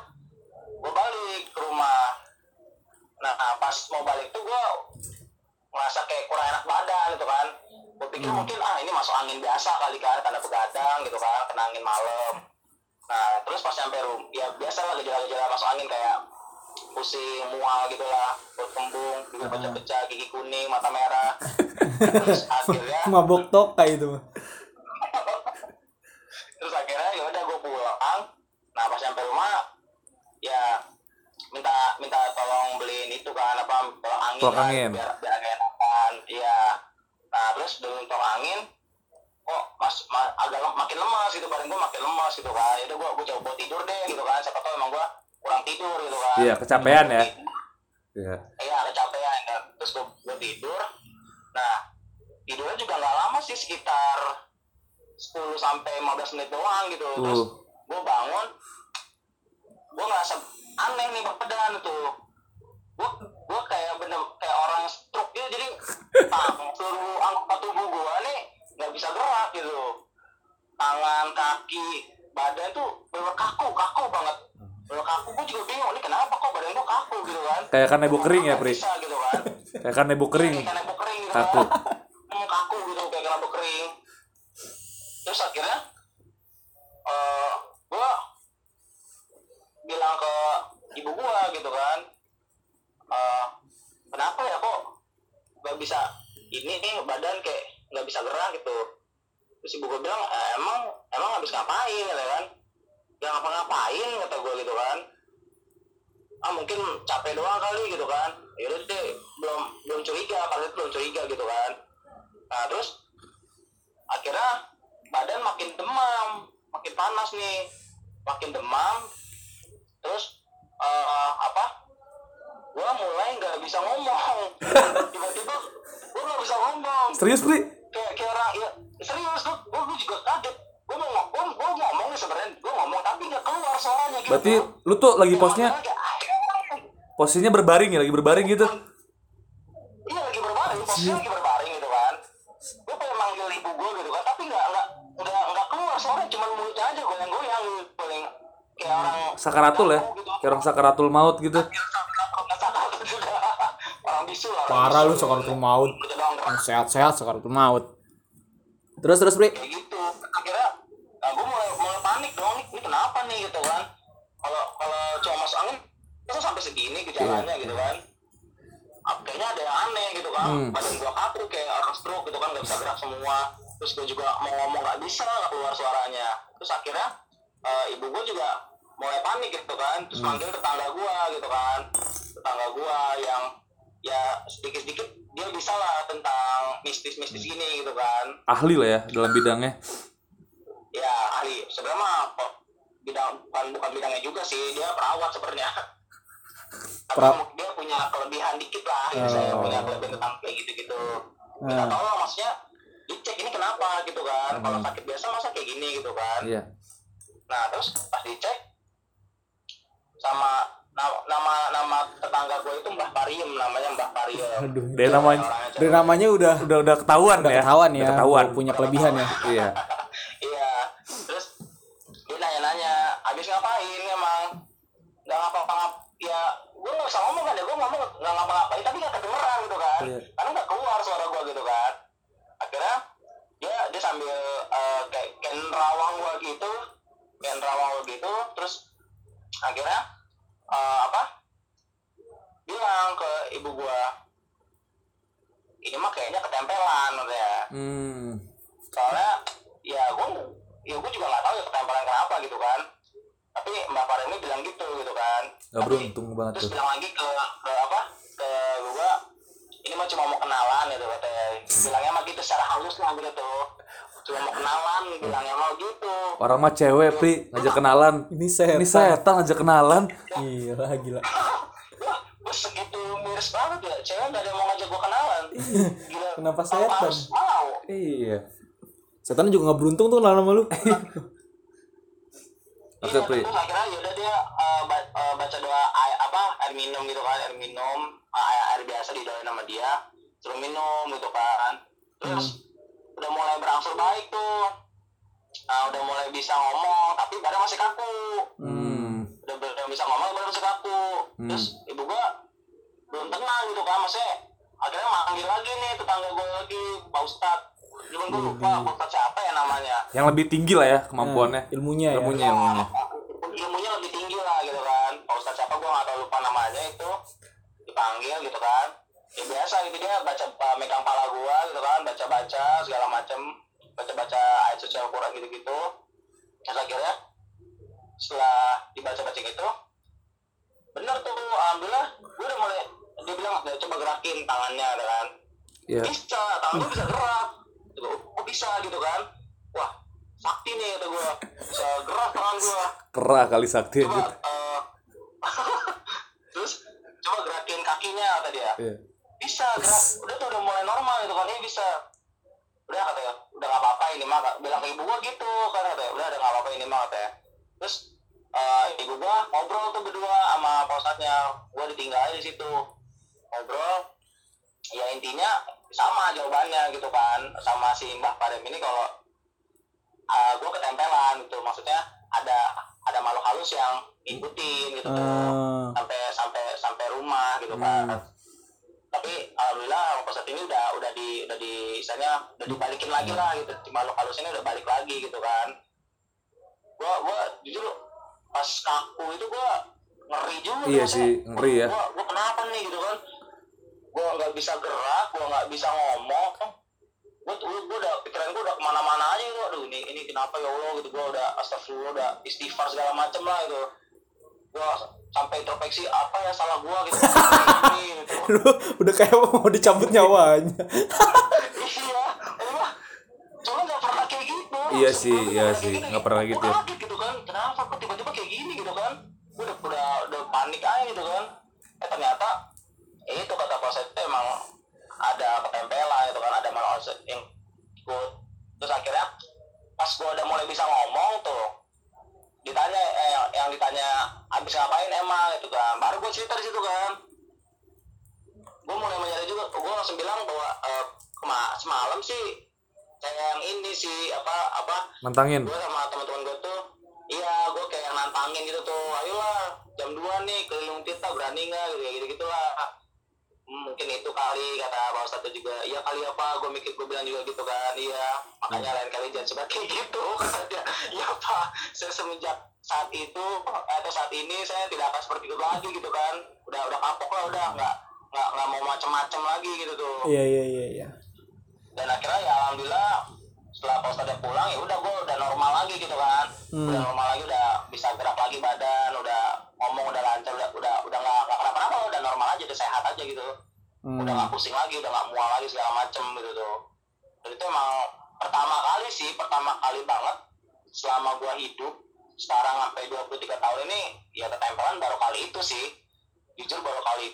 Speaker 4: gue balik ke rumah. Nah pas mau balik tuh gue ngerasa kayak kurang enak badan gitu kan. Gue pikir mungkin ah ini masuk angin biasa kali kan karena begadang gitu kan kena angin malam. Nah terus pas nyampe rumah ya biasa lah gejala-gejala masuk angin kayak pusing mual gitu lah perut kembung gigi pecah-pecah gigi kuning mata merah. Terus [laughs] akhirnya
Speaker 1: Mabok toka itu [laughs]
Speaker 4: terus akhirnya ya udah gue pulang. Nah pas nyampe rumah ya minta minta tolong beliin itu kan apa tolong angin,
Speaker 2: Tolak
Speaker 4: lah,
Speaker 2: angin.
Speaker 4: biar biar agak enakan. Iya. Nah terus dengan tolong angin kok mas, ma- agak lem- makin lemas gitu badan gue makin lemas gitu kan. Ya udah gue gue coba tidur deh gitu kan. Siapa tahu emang gue tidur gitu kan.
Speaker 2: Iya, kecapean ya. Iya.
Speaker 4: iya kecapean kan terus gue, gue tidur. Nah tidurnya juga nggak lama sih sekitar 10 sampai 15 menit doang gitu. Terus
Speaker 2: Uh.
Speaker 4: gue bangun gue ngerasa aneh nih badan tuh gue gue kayak bener kayak orang stroke gitu. Jadi tang [laughs] seluruh anggota tubuh gue nih nggak bisa gerak gitu. Tangan kaki badan tuh bener kaku kaku banget bener kaku gue juga bingung ini kenapa kok badan gue kaku gitu kan
Speaker 2: Kayak kan ibu kering ya, Pri?
Speaker 4: bisa gitu kan
Speaker 2: Kayak kan ibu kering.
Speaker 4: kayak kena kering gitu
Speaker 2: Kaku.
Speaker 4: kan. Kaku gitu kayak kena kering terus akhirnya eh gua bilang ke ibu gua gitu kan eh kenapa ya kok gak bisa ini nih badan kayak nggak bisa gerak gitu terus ibu gua bilang "Eh, emang emang habis ngapain gitu kan ya ngapa-ngapain kata gua gitu kan. Ah mungkin capek doang kali gitu kan. Yaudah deh belum belum curiga karena itu belum curiga gitu kan. Nah terus akhirnya badan makin demam makin panas nih. Makin demam terus eh, apa? Gua mulai nggak bisa ngomong. [laughs] Tiba-tiba gua nggak bisa ngomong.
Speaker 2: Serius, Pri?
Speaker 4: kayak kayak orang ya serius gua, gua juga kaget. Gua mau ngomong sebenarnya gue ngomong tapi nggak keluar suaranya gitu.
Speaker 2: Berarti lu tuh lagi posnya posisinya berbaring ya lagi berbaring gitu?
Speaker 4: Iya lagi berbaring posisinya lagi berbaring gitu kan. Gue pengen manggil ibu gue gitu kan tapi nggak nggak nggak keluar suara, cuma mulutnya aja gue yang gue yang paling kayak orang
Speaker 2: sakaratul ya
Speaker 4: gitu.
Speaker 2: kayak orang sakaratul maut gitu.
Speaker 4: Iya,
Speaker 1: Parah lu sakaratul maut.
Speaker 4: Gitu
Speaker 1: Sehat-sehat sakaratul maut. Terus terus Bri.
Speaker 4: Kayak gitu. Akhirnya nah, gue mau masuk angin itu sampai segini gejalanya gitu kan? Kayaknya ada yang aneh gitu kan. Badan gue kaku kayak orang stroke gitu kan nggak bisa gerak semua. Terus gue juga mau ngomong nggak bisa nggak keluar suaranya. Terus akhirnya eh, ibu gue juga mulai panik gitu kan. Terus manggil tetangga gue gitu kan. Tetangga gue yang ya sedikit-sedikit dia bisa lah tentang mistis-mistis ini gitu kan.
Speaker 2: Ahli lah ya dalam bidangnya
Speaker 4: ya ahli sebenarnya mah kok bidang bukan bukan bidangnya juga sih dia perawat sebenarnya. [laughs] Tapi
Speaker 1: Pra-
Speaker 4: dia punya kelebihan dikit lah gitu saya
Speaker 1: Oh.
Speaker 4: punya kelebihan tentang kayak gitu gitu minta tolong maksudnya dicek ini kenapa gitu kan kalau sakit biasa masa kayak gini gitu kan.
Speaker 2: Iya.
Speaker 4: Nah terus pas dicek sama nama nama, tetangga gue itu Mbah Pariem namanya Mbah Pariem
Speaker 1: Aduh.
Speaker 2: dari namanya
Speaker 1: Dari namanya udah
Speaker 2: udah udah ketahuan
Speaker 1: udah
Speaker 2: ya?
Speaker 1: ketahuan ya,
Speaker 2: Udah ketahuan.
Speaker 1: punya kelebihan ya. [laughs]
Speaker 2: iya.
Speaker 4: Iya, terus dia nanya-nanya, habis ngapain emang? Nggak ngapa-ngapa, ya gue nggak bisa ngomong kan ya, gue ngomong nggak ngapa-ngapain, tapi nggak kedengeran gitu kan,
Speaker 2: Iya.
Speaker 4: karena nggak keluar suara gue gitu kan. Akhirnya dia dia sambil eh, kayak ken rawang gue gitu, ken rawang gue gitu, terus akhirnya eh, apa? Bilang ke ibu gue, ini mah kayaknya ketempelan ya
Speaker 2: hmm
Speaker 4: soalnya ya gue ya gue juga nggak tahu ya ketempelan kenapa gitu kan tapi mbak Farah ini bilang gitu gitu kan.
Speaker 2: Gak
Speaker 4: Tapi
Speaker 2: beruntung banget
Speaker 4: terus
Speaker 2: tuh.
Speaker 4: bilang lagi ke ke apa ke gue ini mah cuma mau kenalan gitu katanya bilangnya mah gitu secara halus lah gitu tuh. Cuma mau kenalan bilangnya mau gitu.
Speaker 2: Orang mah cewek pri ngajak kenalan.
Speaker 1: Ini setan.
Speaker 2: ini setan ngajak kenalan.
Speaker 1: Gila, gila.
Speaker 4: wah gue segitu miris banget ya. Cewek gak ada yang mau ngajak gue kenalan. Gila.
Speaker 1: Kenapa
Speaker 4: Apa
Speaker 1: setan?
Speaker 4: mau.
Speaker 2: Iya.
Speaker 1: Setan juga nggak beruntung tuh kenal sama lu. [laughs]
Speaker 2: oke
Speaker 4: Iya,
Speaker 2: pri
Speaker 4: terus akhirnya yaudah dia uh, ba- uh, baca doa air, apa air minum gitu kan air minum uh, air, air biasa didoain sama dia suruh minum gitu kan. Terus udah mulai berangsur baik tuh. Nah, udah mulai bisa ngomong tapi badan masih kaku.
Speaker 2: Hmm.
Speaker 4: Udah udah bisa ngomong badan masih kaku. Terus ibu gua belum tenang gitu kan maksudnya akhirnya manggil lagi nih tetangga gue lagi pak ustad cuman gue lupa pak ustad siapa ya namanya.
Speaker 2: Yang lebih tinggi lah ya kemampuannya.
Speaker 1: Nah, ilmunya ya.
Speaker 2: ilmunya ilmunya.
Speaker 4: ilmunya lebih tinggi lah gitu kan. Pak Ustadz siapa gue gak tau lupa namanya itu. Dipanggil gitu kan. Ya biasa gitu dia baca uh, megang pala gua gitu kan baca baca segala macem. Baca baca ayat suci Al-Quran gitu gitu terus akhirnya setelah dibaca baca gitu bener tuh alhamdulillah gue udah mulai dia bilang "Ya, coba gerakin tangannya gitu kan.
Speaker 2: Iya.
Speaker 4: Bisa tangan gue bisa gerak. Kok bisa gitu kan? Wah sakti nih kata gue bisa gerak tangan gue
Speaker 2: kerah kali sakti
Speaker 4: coba
Speaker 2: aja
Speaker 4: eh, [laughs] terus coba gerakin kakinya kata dia.
Speaker 2: Iya.
Speaker 4: Bisa gerak udah tuh udah mulai normal gitu kan. Eh bisa. Udah katanya udah gak apa-apa ini mah. Bilang ke ibu gua gitu kan katanya udah udah gak apa-apa ini mah katanya terus eh, ibu gua ngobrol tuh berdua sama pak ustadznya gua ditinggal di situ. Ngobrol. Ya intinya sama jawabannya gitu kan sama si mbah Parem ini kalau uh, gue ketempelan gitu. Maksudnya ada ada makhluk halus yang ngikutin gitu. Tuh
Speaker 1: Ah.
Speaker 4: sampai sampai sampai rumah gitu kan. Tapi alhamdulillah pas saat ini udah udah di udah di misalnya udah dibalikin lagi lah gitu. Si makhluk halus ini udah balik lagi gitu kan. Gua gua jujur pas kaku itu gua ngeri juga
Speaker 2: Iya sih, ngeri ya.
Speaker 4: gua kenapa nih gitu kan gua nggak bisa gerak gua nggak bisa ngomong. Gua, gua udah pikiran gua udah ke mana-mana aja gitu aduh ini ini kenapa ya allah? Gitu gua udah astagfirullah udah istighfar segala macem lah gitu. Gua sampai introspeksi apa ya salah gua? Gitu. Ini, [laughs] gitu
Speaker 1: Lu udah kayak mau dicabut nyawanya. [laughs]
Speaker 4: iya emang cuma nggak pernah kayak gitu.
Speaker 2: Iya sih, iya sih, nggak pernah
Speaker 4: Gua
Speaker 2: gitu. ya.
Speaker 4: kaget gitu kan. Kenapa kok tiba-tiba kayak gini gitu kan? Gua udah udah udah panik aja gitu kan
Speaker 2: Nantangin.
Speaker 4: gue sama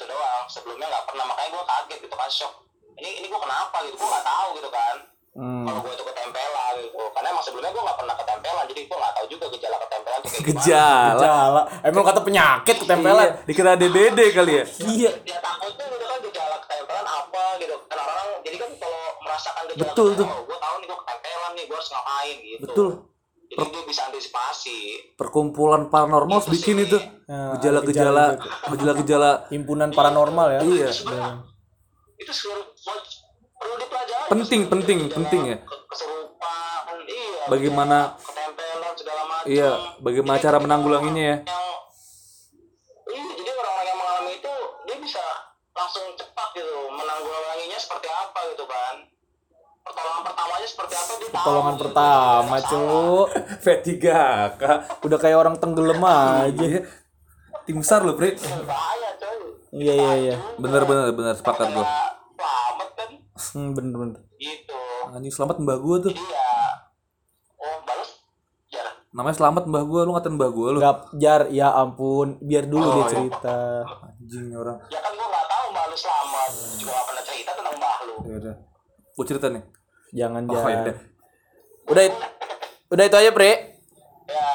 Speaker 4: baru kali itu doang sebelumnya nggak pernah makanya gua kaget gitu kan shock ini ini gua kenapa gitu gua nggak tahu gitu kan
Speaker 1: Hmm.
Speaker 4: kalau gue itu ketempelan gitu karena emang sebelumnya gue nggak pernah ketempelan jadi gue nggak tahu juga gejala ketempelan itu kayak gimana
Speaker 2: Gejala.
Speaker 1: Gejala. Emang kata penyakit ketempelan.
Speaker 2: Iya, dikira DBD kali ya.
Speaker 1: Iya.
Speaker 4: ya takutnya gitu kan gejala ketempelan apa gitu kan orang jadi kan kalau merasakan gejala
Speaker 2: Betul tuh.
Speaker 4: oh, gue tahu nih gue ketempelan nih gue harus ngapain gitu
Speaker 2: Betul.
Speaker 4: Jadi dia bisa antisipasi
Speaker 2: Perkumpulan paranormal
Speaker 4: Itu
Speaker 2: bikin
Speaker 4: sih.
Speaker 2: itu.
Speaker 1: Ya,
Speaker 2: Gejala-gejala, gejala-gejala.
Speaker 1: Himpunan paranormal ya.
Speaker 2: Iya.
Speaker 4: itu seluruh perlu dipelajari
Speaker 2: Penting, penting,
Speaker 4: Gejala
Speaker 2: penting ya.
Speaker 4: ke- keserupaan iya
Speaker 2: Bagaimana-
Speaker 4: ketempelan segala macam
Speaker 2: Iya, bagaimana cara menanggulanginya ya.
Speaker 4: Pertolongan
Speaker 1: pertama,
Speaker 4: Nggak
Speaker 1: Cuk.
Speaker 2: V3K.
Speaker 1: Udah kayak orang tenggelam aja.
Speaker 2: Iya. Tim besar loh,
Speaker 4: coy
Speaker 1: Iya iya iya.
Speaker 2: Bener bener bener sepakat gua.
Speaker 4: Kayak selamat kan
Speaker 1: Hmm, bener bener.
Speaker 4: gitu
Speaker 2: Anjing selamat mbah gua tuh.
Speaker 4: jadi ya oh balas ya
Speaker 2: Namanya selamat mbah gua, lu ngatain mbah gua lu.
Speaker 1: Gak jar, ya ampun, biar dulu
Speaker 2: Oh,
Speaker 1: dia
Speaker 2: iya.
Speaker 1: cerita.
Speaker 2: Anjing nih orang.
Speaker 4: ya kan gua nggak tahu mbak lu selamat juga nggak pernah cerita tentang mbak lu
Speaker 2: Ya udah. Gua cerita nih.
Speaker 1: Jangan
Speaker 2: Oh, iya. deh.
Speaker 1: Udah it- udah itu aja, Bre.
Speaker 4: ya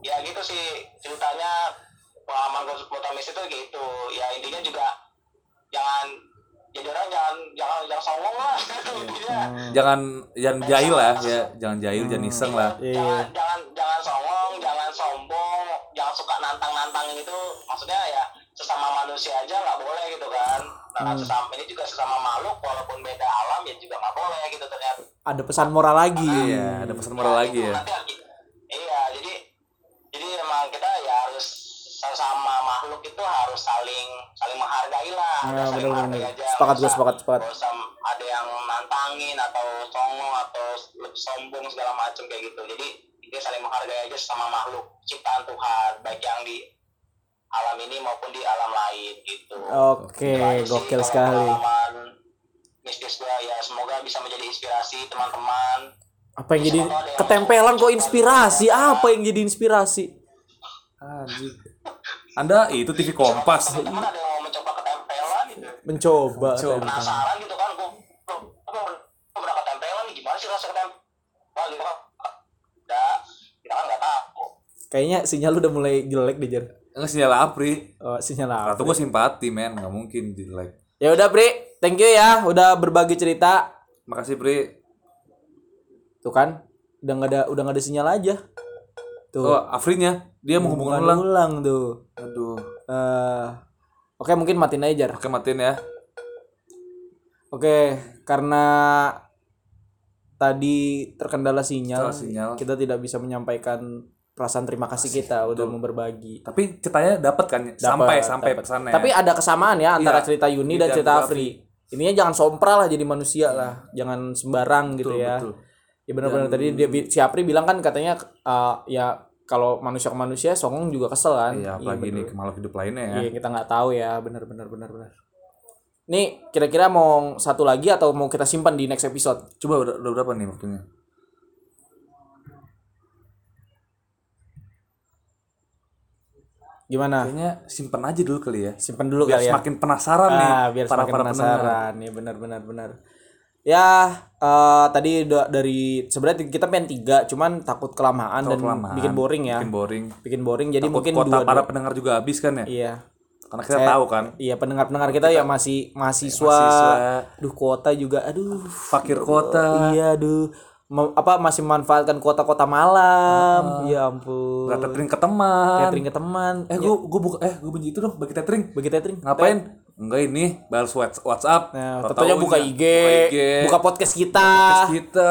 Speaker 4: ya gitu sih. Ceritanya pengalaman gue motomis itu gitu. Ya intinya juga jangan jadi orang jangan jangan jangan songong lah. [laughs] Intinya
Speaker 2: Jangan jangan jahil lah ya, jangan jahil, jangan iseng lah.
Speaker 1: Iya.
Speaker 4: jangan jangan jangan songong jangan sombong jangan suka nantang nantangin itu. Maksudnya ya sesama manusia aja nggak boleh gitu kan nah sesama ini juga sesama makhluk walaupun beda alam ya juga nggak boleh gitu ternyata
Speaker 1: Ada pesan moral lagi.
Speaker 2: Iya, ada pesan moral lagi ya.
Speaker 4: Nanti lagi. Iya, jadi jadi emang kita ya harus sesama makhluk itu harus saling saling menghargai lah.
Speaker 1: Nah,
Speaker 4: saling
Speaker 1: bener,
Speaker 4: menghargai
Speaker 1: bener.
Speaker 4: aja.
Speaker 1: Sepakat,
Speaker 4: usah-
Speaker 1: sepakat, sepakat.
Speaker 4: usah ada yang nantangin atau songong atau sombong segala macam kayak gitu. Jadi kita saling menghargai aja sama makhluk ciptaan Tuhan, baik yang di alam ini maupun di alam lain gitu.
Speaker 1: Oke,
Speaker 4: sih
Speaker 1: gokil sekali.
Speaker 4: mistis gua ya semoga bisa menjadi inspirasi teman-teman
Speaker 1: Apa yang jadi ketempelan kok inspirasi? Apa yang jadi inspirasi?
Speaker 2: Anjing. Anda itu TV Kompas.
Speaker 4: teman ada yang mau mencoba ketempelan gitu
Speaker 1: Mencoba.
Speaker 2: Mencoba.
Speaker 4: penasaran gitu kan gue gue pernah ketempelan nih gimana sih rasa ketempelan gitu kan kita kan nggak tahu
Speaker 1: Kayaknya sinyal lu udah mulai jelek deh, Jar.
Speaker 2: Enggak sinyal Apri.
Speaker 1: Oh, sinyal apa?
Speaker 2: Atau gue simpati men, nggak mungkin jelek.
Speaker 1: Ya udah, Bre. Thank you ya udah berbagi cerita.
Speaker 2: Makasih Pri.
Speaker 1: Tuh kan, udah nggak ada udah nggak ada sinyal aja. Tuh.
Speaker 2: Oh, Afrinya dia mau hubungan ulang.
Speaker 1: ulang tuh.
Speaker 2: Aduh.
Speaker 1: Eh, Oke, mungkin matiin aja, Jar.
Speaker 2: Oke matiin ya.
Speaker 1: Oke, karena tadi terkendala sinyal,
Speaker 2: Terkendala sinyal.
Speaker 1: kita tidak bisa menyampaikan perasaan terima kasih kita udah mau berbagi.
Speaker 2: Tapi ceritanya dapat kan sampai
Speaker 1: Dapat,
Speaker 2: sampai
Speaker 1: dapat.
Speaker 2: pesannya.
Speaker 1: Tapi ada kesamaan ya antara
Speaker 2: Iya.
Speaker 1: cerita Yuni dan
Speaker 2: Iya,
Speaker 1: cerita Afri. Ininya jangan sompral lah jadi manusia lah, jangan sembarang gitu
Speaker 2: Betul,
Speaker 1: ya.
Speaker 2: betul.
Speaker 1: Ya benar-benar tadi dia si Apri bilang kan katanya eh, ya kalau manusia ke manusia songong juga kesel kan.
Speaker 2: Iya, apalagi
Speaker 1: bener.
Speaker 2: ini ke makhluk hidup lainnya ya.
Speaker 1: Iya, kita nggak tahu ya, benar-benar benar-benar. Nih, kira-kira mau satu lagi atau mau kita simpan di next episode?
Speaker 2: Coba udah, udah berapa nih waktunya?
Speaker 1: Gimana?
Speaker 2: Kayaknya simpen aja dulu kali ya.
Speaker 1: Simpan dulu
Speaker 2: Biar
Speaker 1: kali ya.
Speaker 2: semakin penasaran nih
Speaker 1: ah, biar
Speaker 2: para
Speaker 1: semakin
Speaker 2: para pendengar.
Speaker 1: penasaran nih benar-benar benar. Ya, eh, tadi da- dari sebenarnya kita pengen tiga, cuman takut kelamaan dan
Speaker 2: kelamaan,
Speaker 1: bikin boring ya.
Speaker 2: Bikin boring.
Speaker 1: Bikin boring, jadi
Speaker 2: Takut
Speaker 1: mungkin
Speaker 2: kota
Speaker 1: dua,
Speaker 2: para
Speaker 1: dua-
Speaker 2: pendengar juga habis kan ya?
Speaker 1: Iya.
Speaker 2: Karena kita tahu kan.
Speaker 1: Iya, pendengar-pendengar kita ya masih mahasiswa.
Speaker 2: mahasiswa.
Speaker 1: Duh, kuota juga aduh.
Speaker 2: Fakir kota.
Speaker 1: Iya, aduh. Apa masih memanfaatkan kota-kota malam. Ya ampun.
Speaker 2: Gak tethering ke teman.
Speaker 1: Catering ke teman.
Speaker 2: Eh gua gua buka eh gua benci itu dong bagi tethering.
Speaker 1: Bagi catering.
Speaker 2: Ngapain? Enggak ini balas Whats- WhatsApp.
Speaker 1: Nah, tentunya buka
Speaker 2: ya,
Speaker 1: IG,
Speaker 2: buka, IG,
Speaker 1: buka podcast kita.
Speaker 2: podcast kita.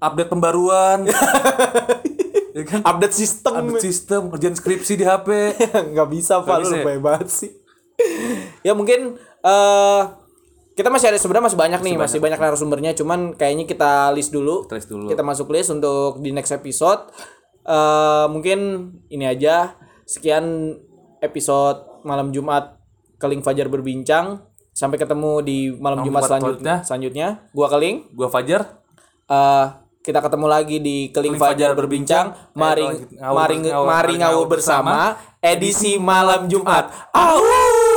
Speaker 2: Update pembaruan. [laughs] [laughs] ya kan?
Speaker 1: Update sistem.
Speaker 2: Update sistem, kerjaan skripsi di HP. [laughs]
Speaker 1: nggak bisa pak lu
Speaker 2: bisa ya?
Speaker 1: lebay banget sih ya mungkin eh kita masih ada sebenarnya masih banyak nih masih banyak. narasumbernya. Cuman kayaknya kita list dulu.
Speaker 2: Kita list dulu.
Speaker 1: kita masuk list untuk di next episode. Eh mungkin ini aja. Sekian episode malam Jumat Keling Fajar berbincang. Sampai ketemu di malam
Speaker 2: Malam
Speaker 1: Jumat
Speaker 2: Jumat
Speaker 1: selanjutnya. selanjutnya. Gua Keling.
Speaker 2: Gua Fajar.
Speaker 1: eh kita ketemu lagi di Keling
Speaker 2: Keling
Speaker 1: Fajar
Speaker 2: Fajar
Speaker 1: berbincang,
Speaker 2: Berbincang.
Speaker 1: mari
Speaker 2: Eh, ngawur-
Speaker 1: mari
Speaker 2: ngawur-
Speaker 1: mari ngawur
Speaker 2: ngawur
Speaker 1: bersama. Edisi malam Jumat. Au!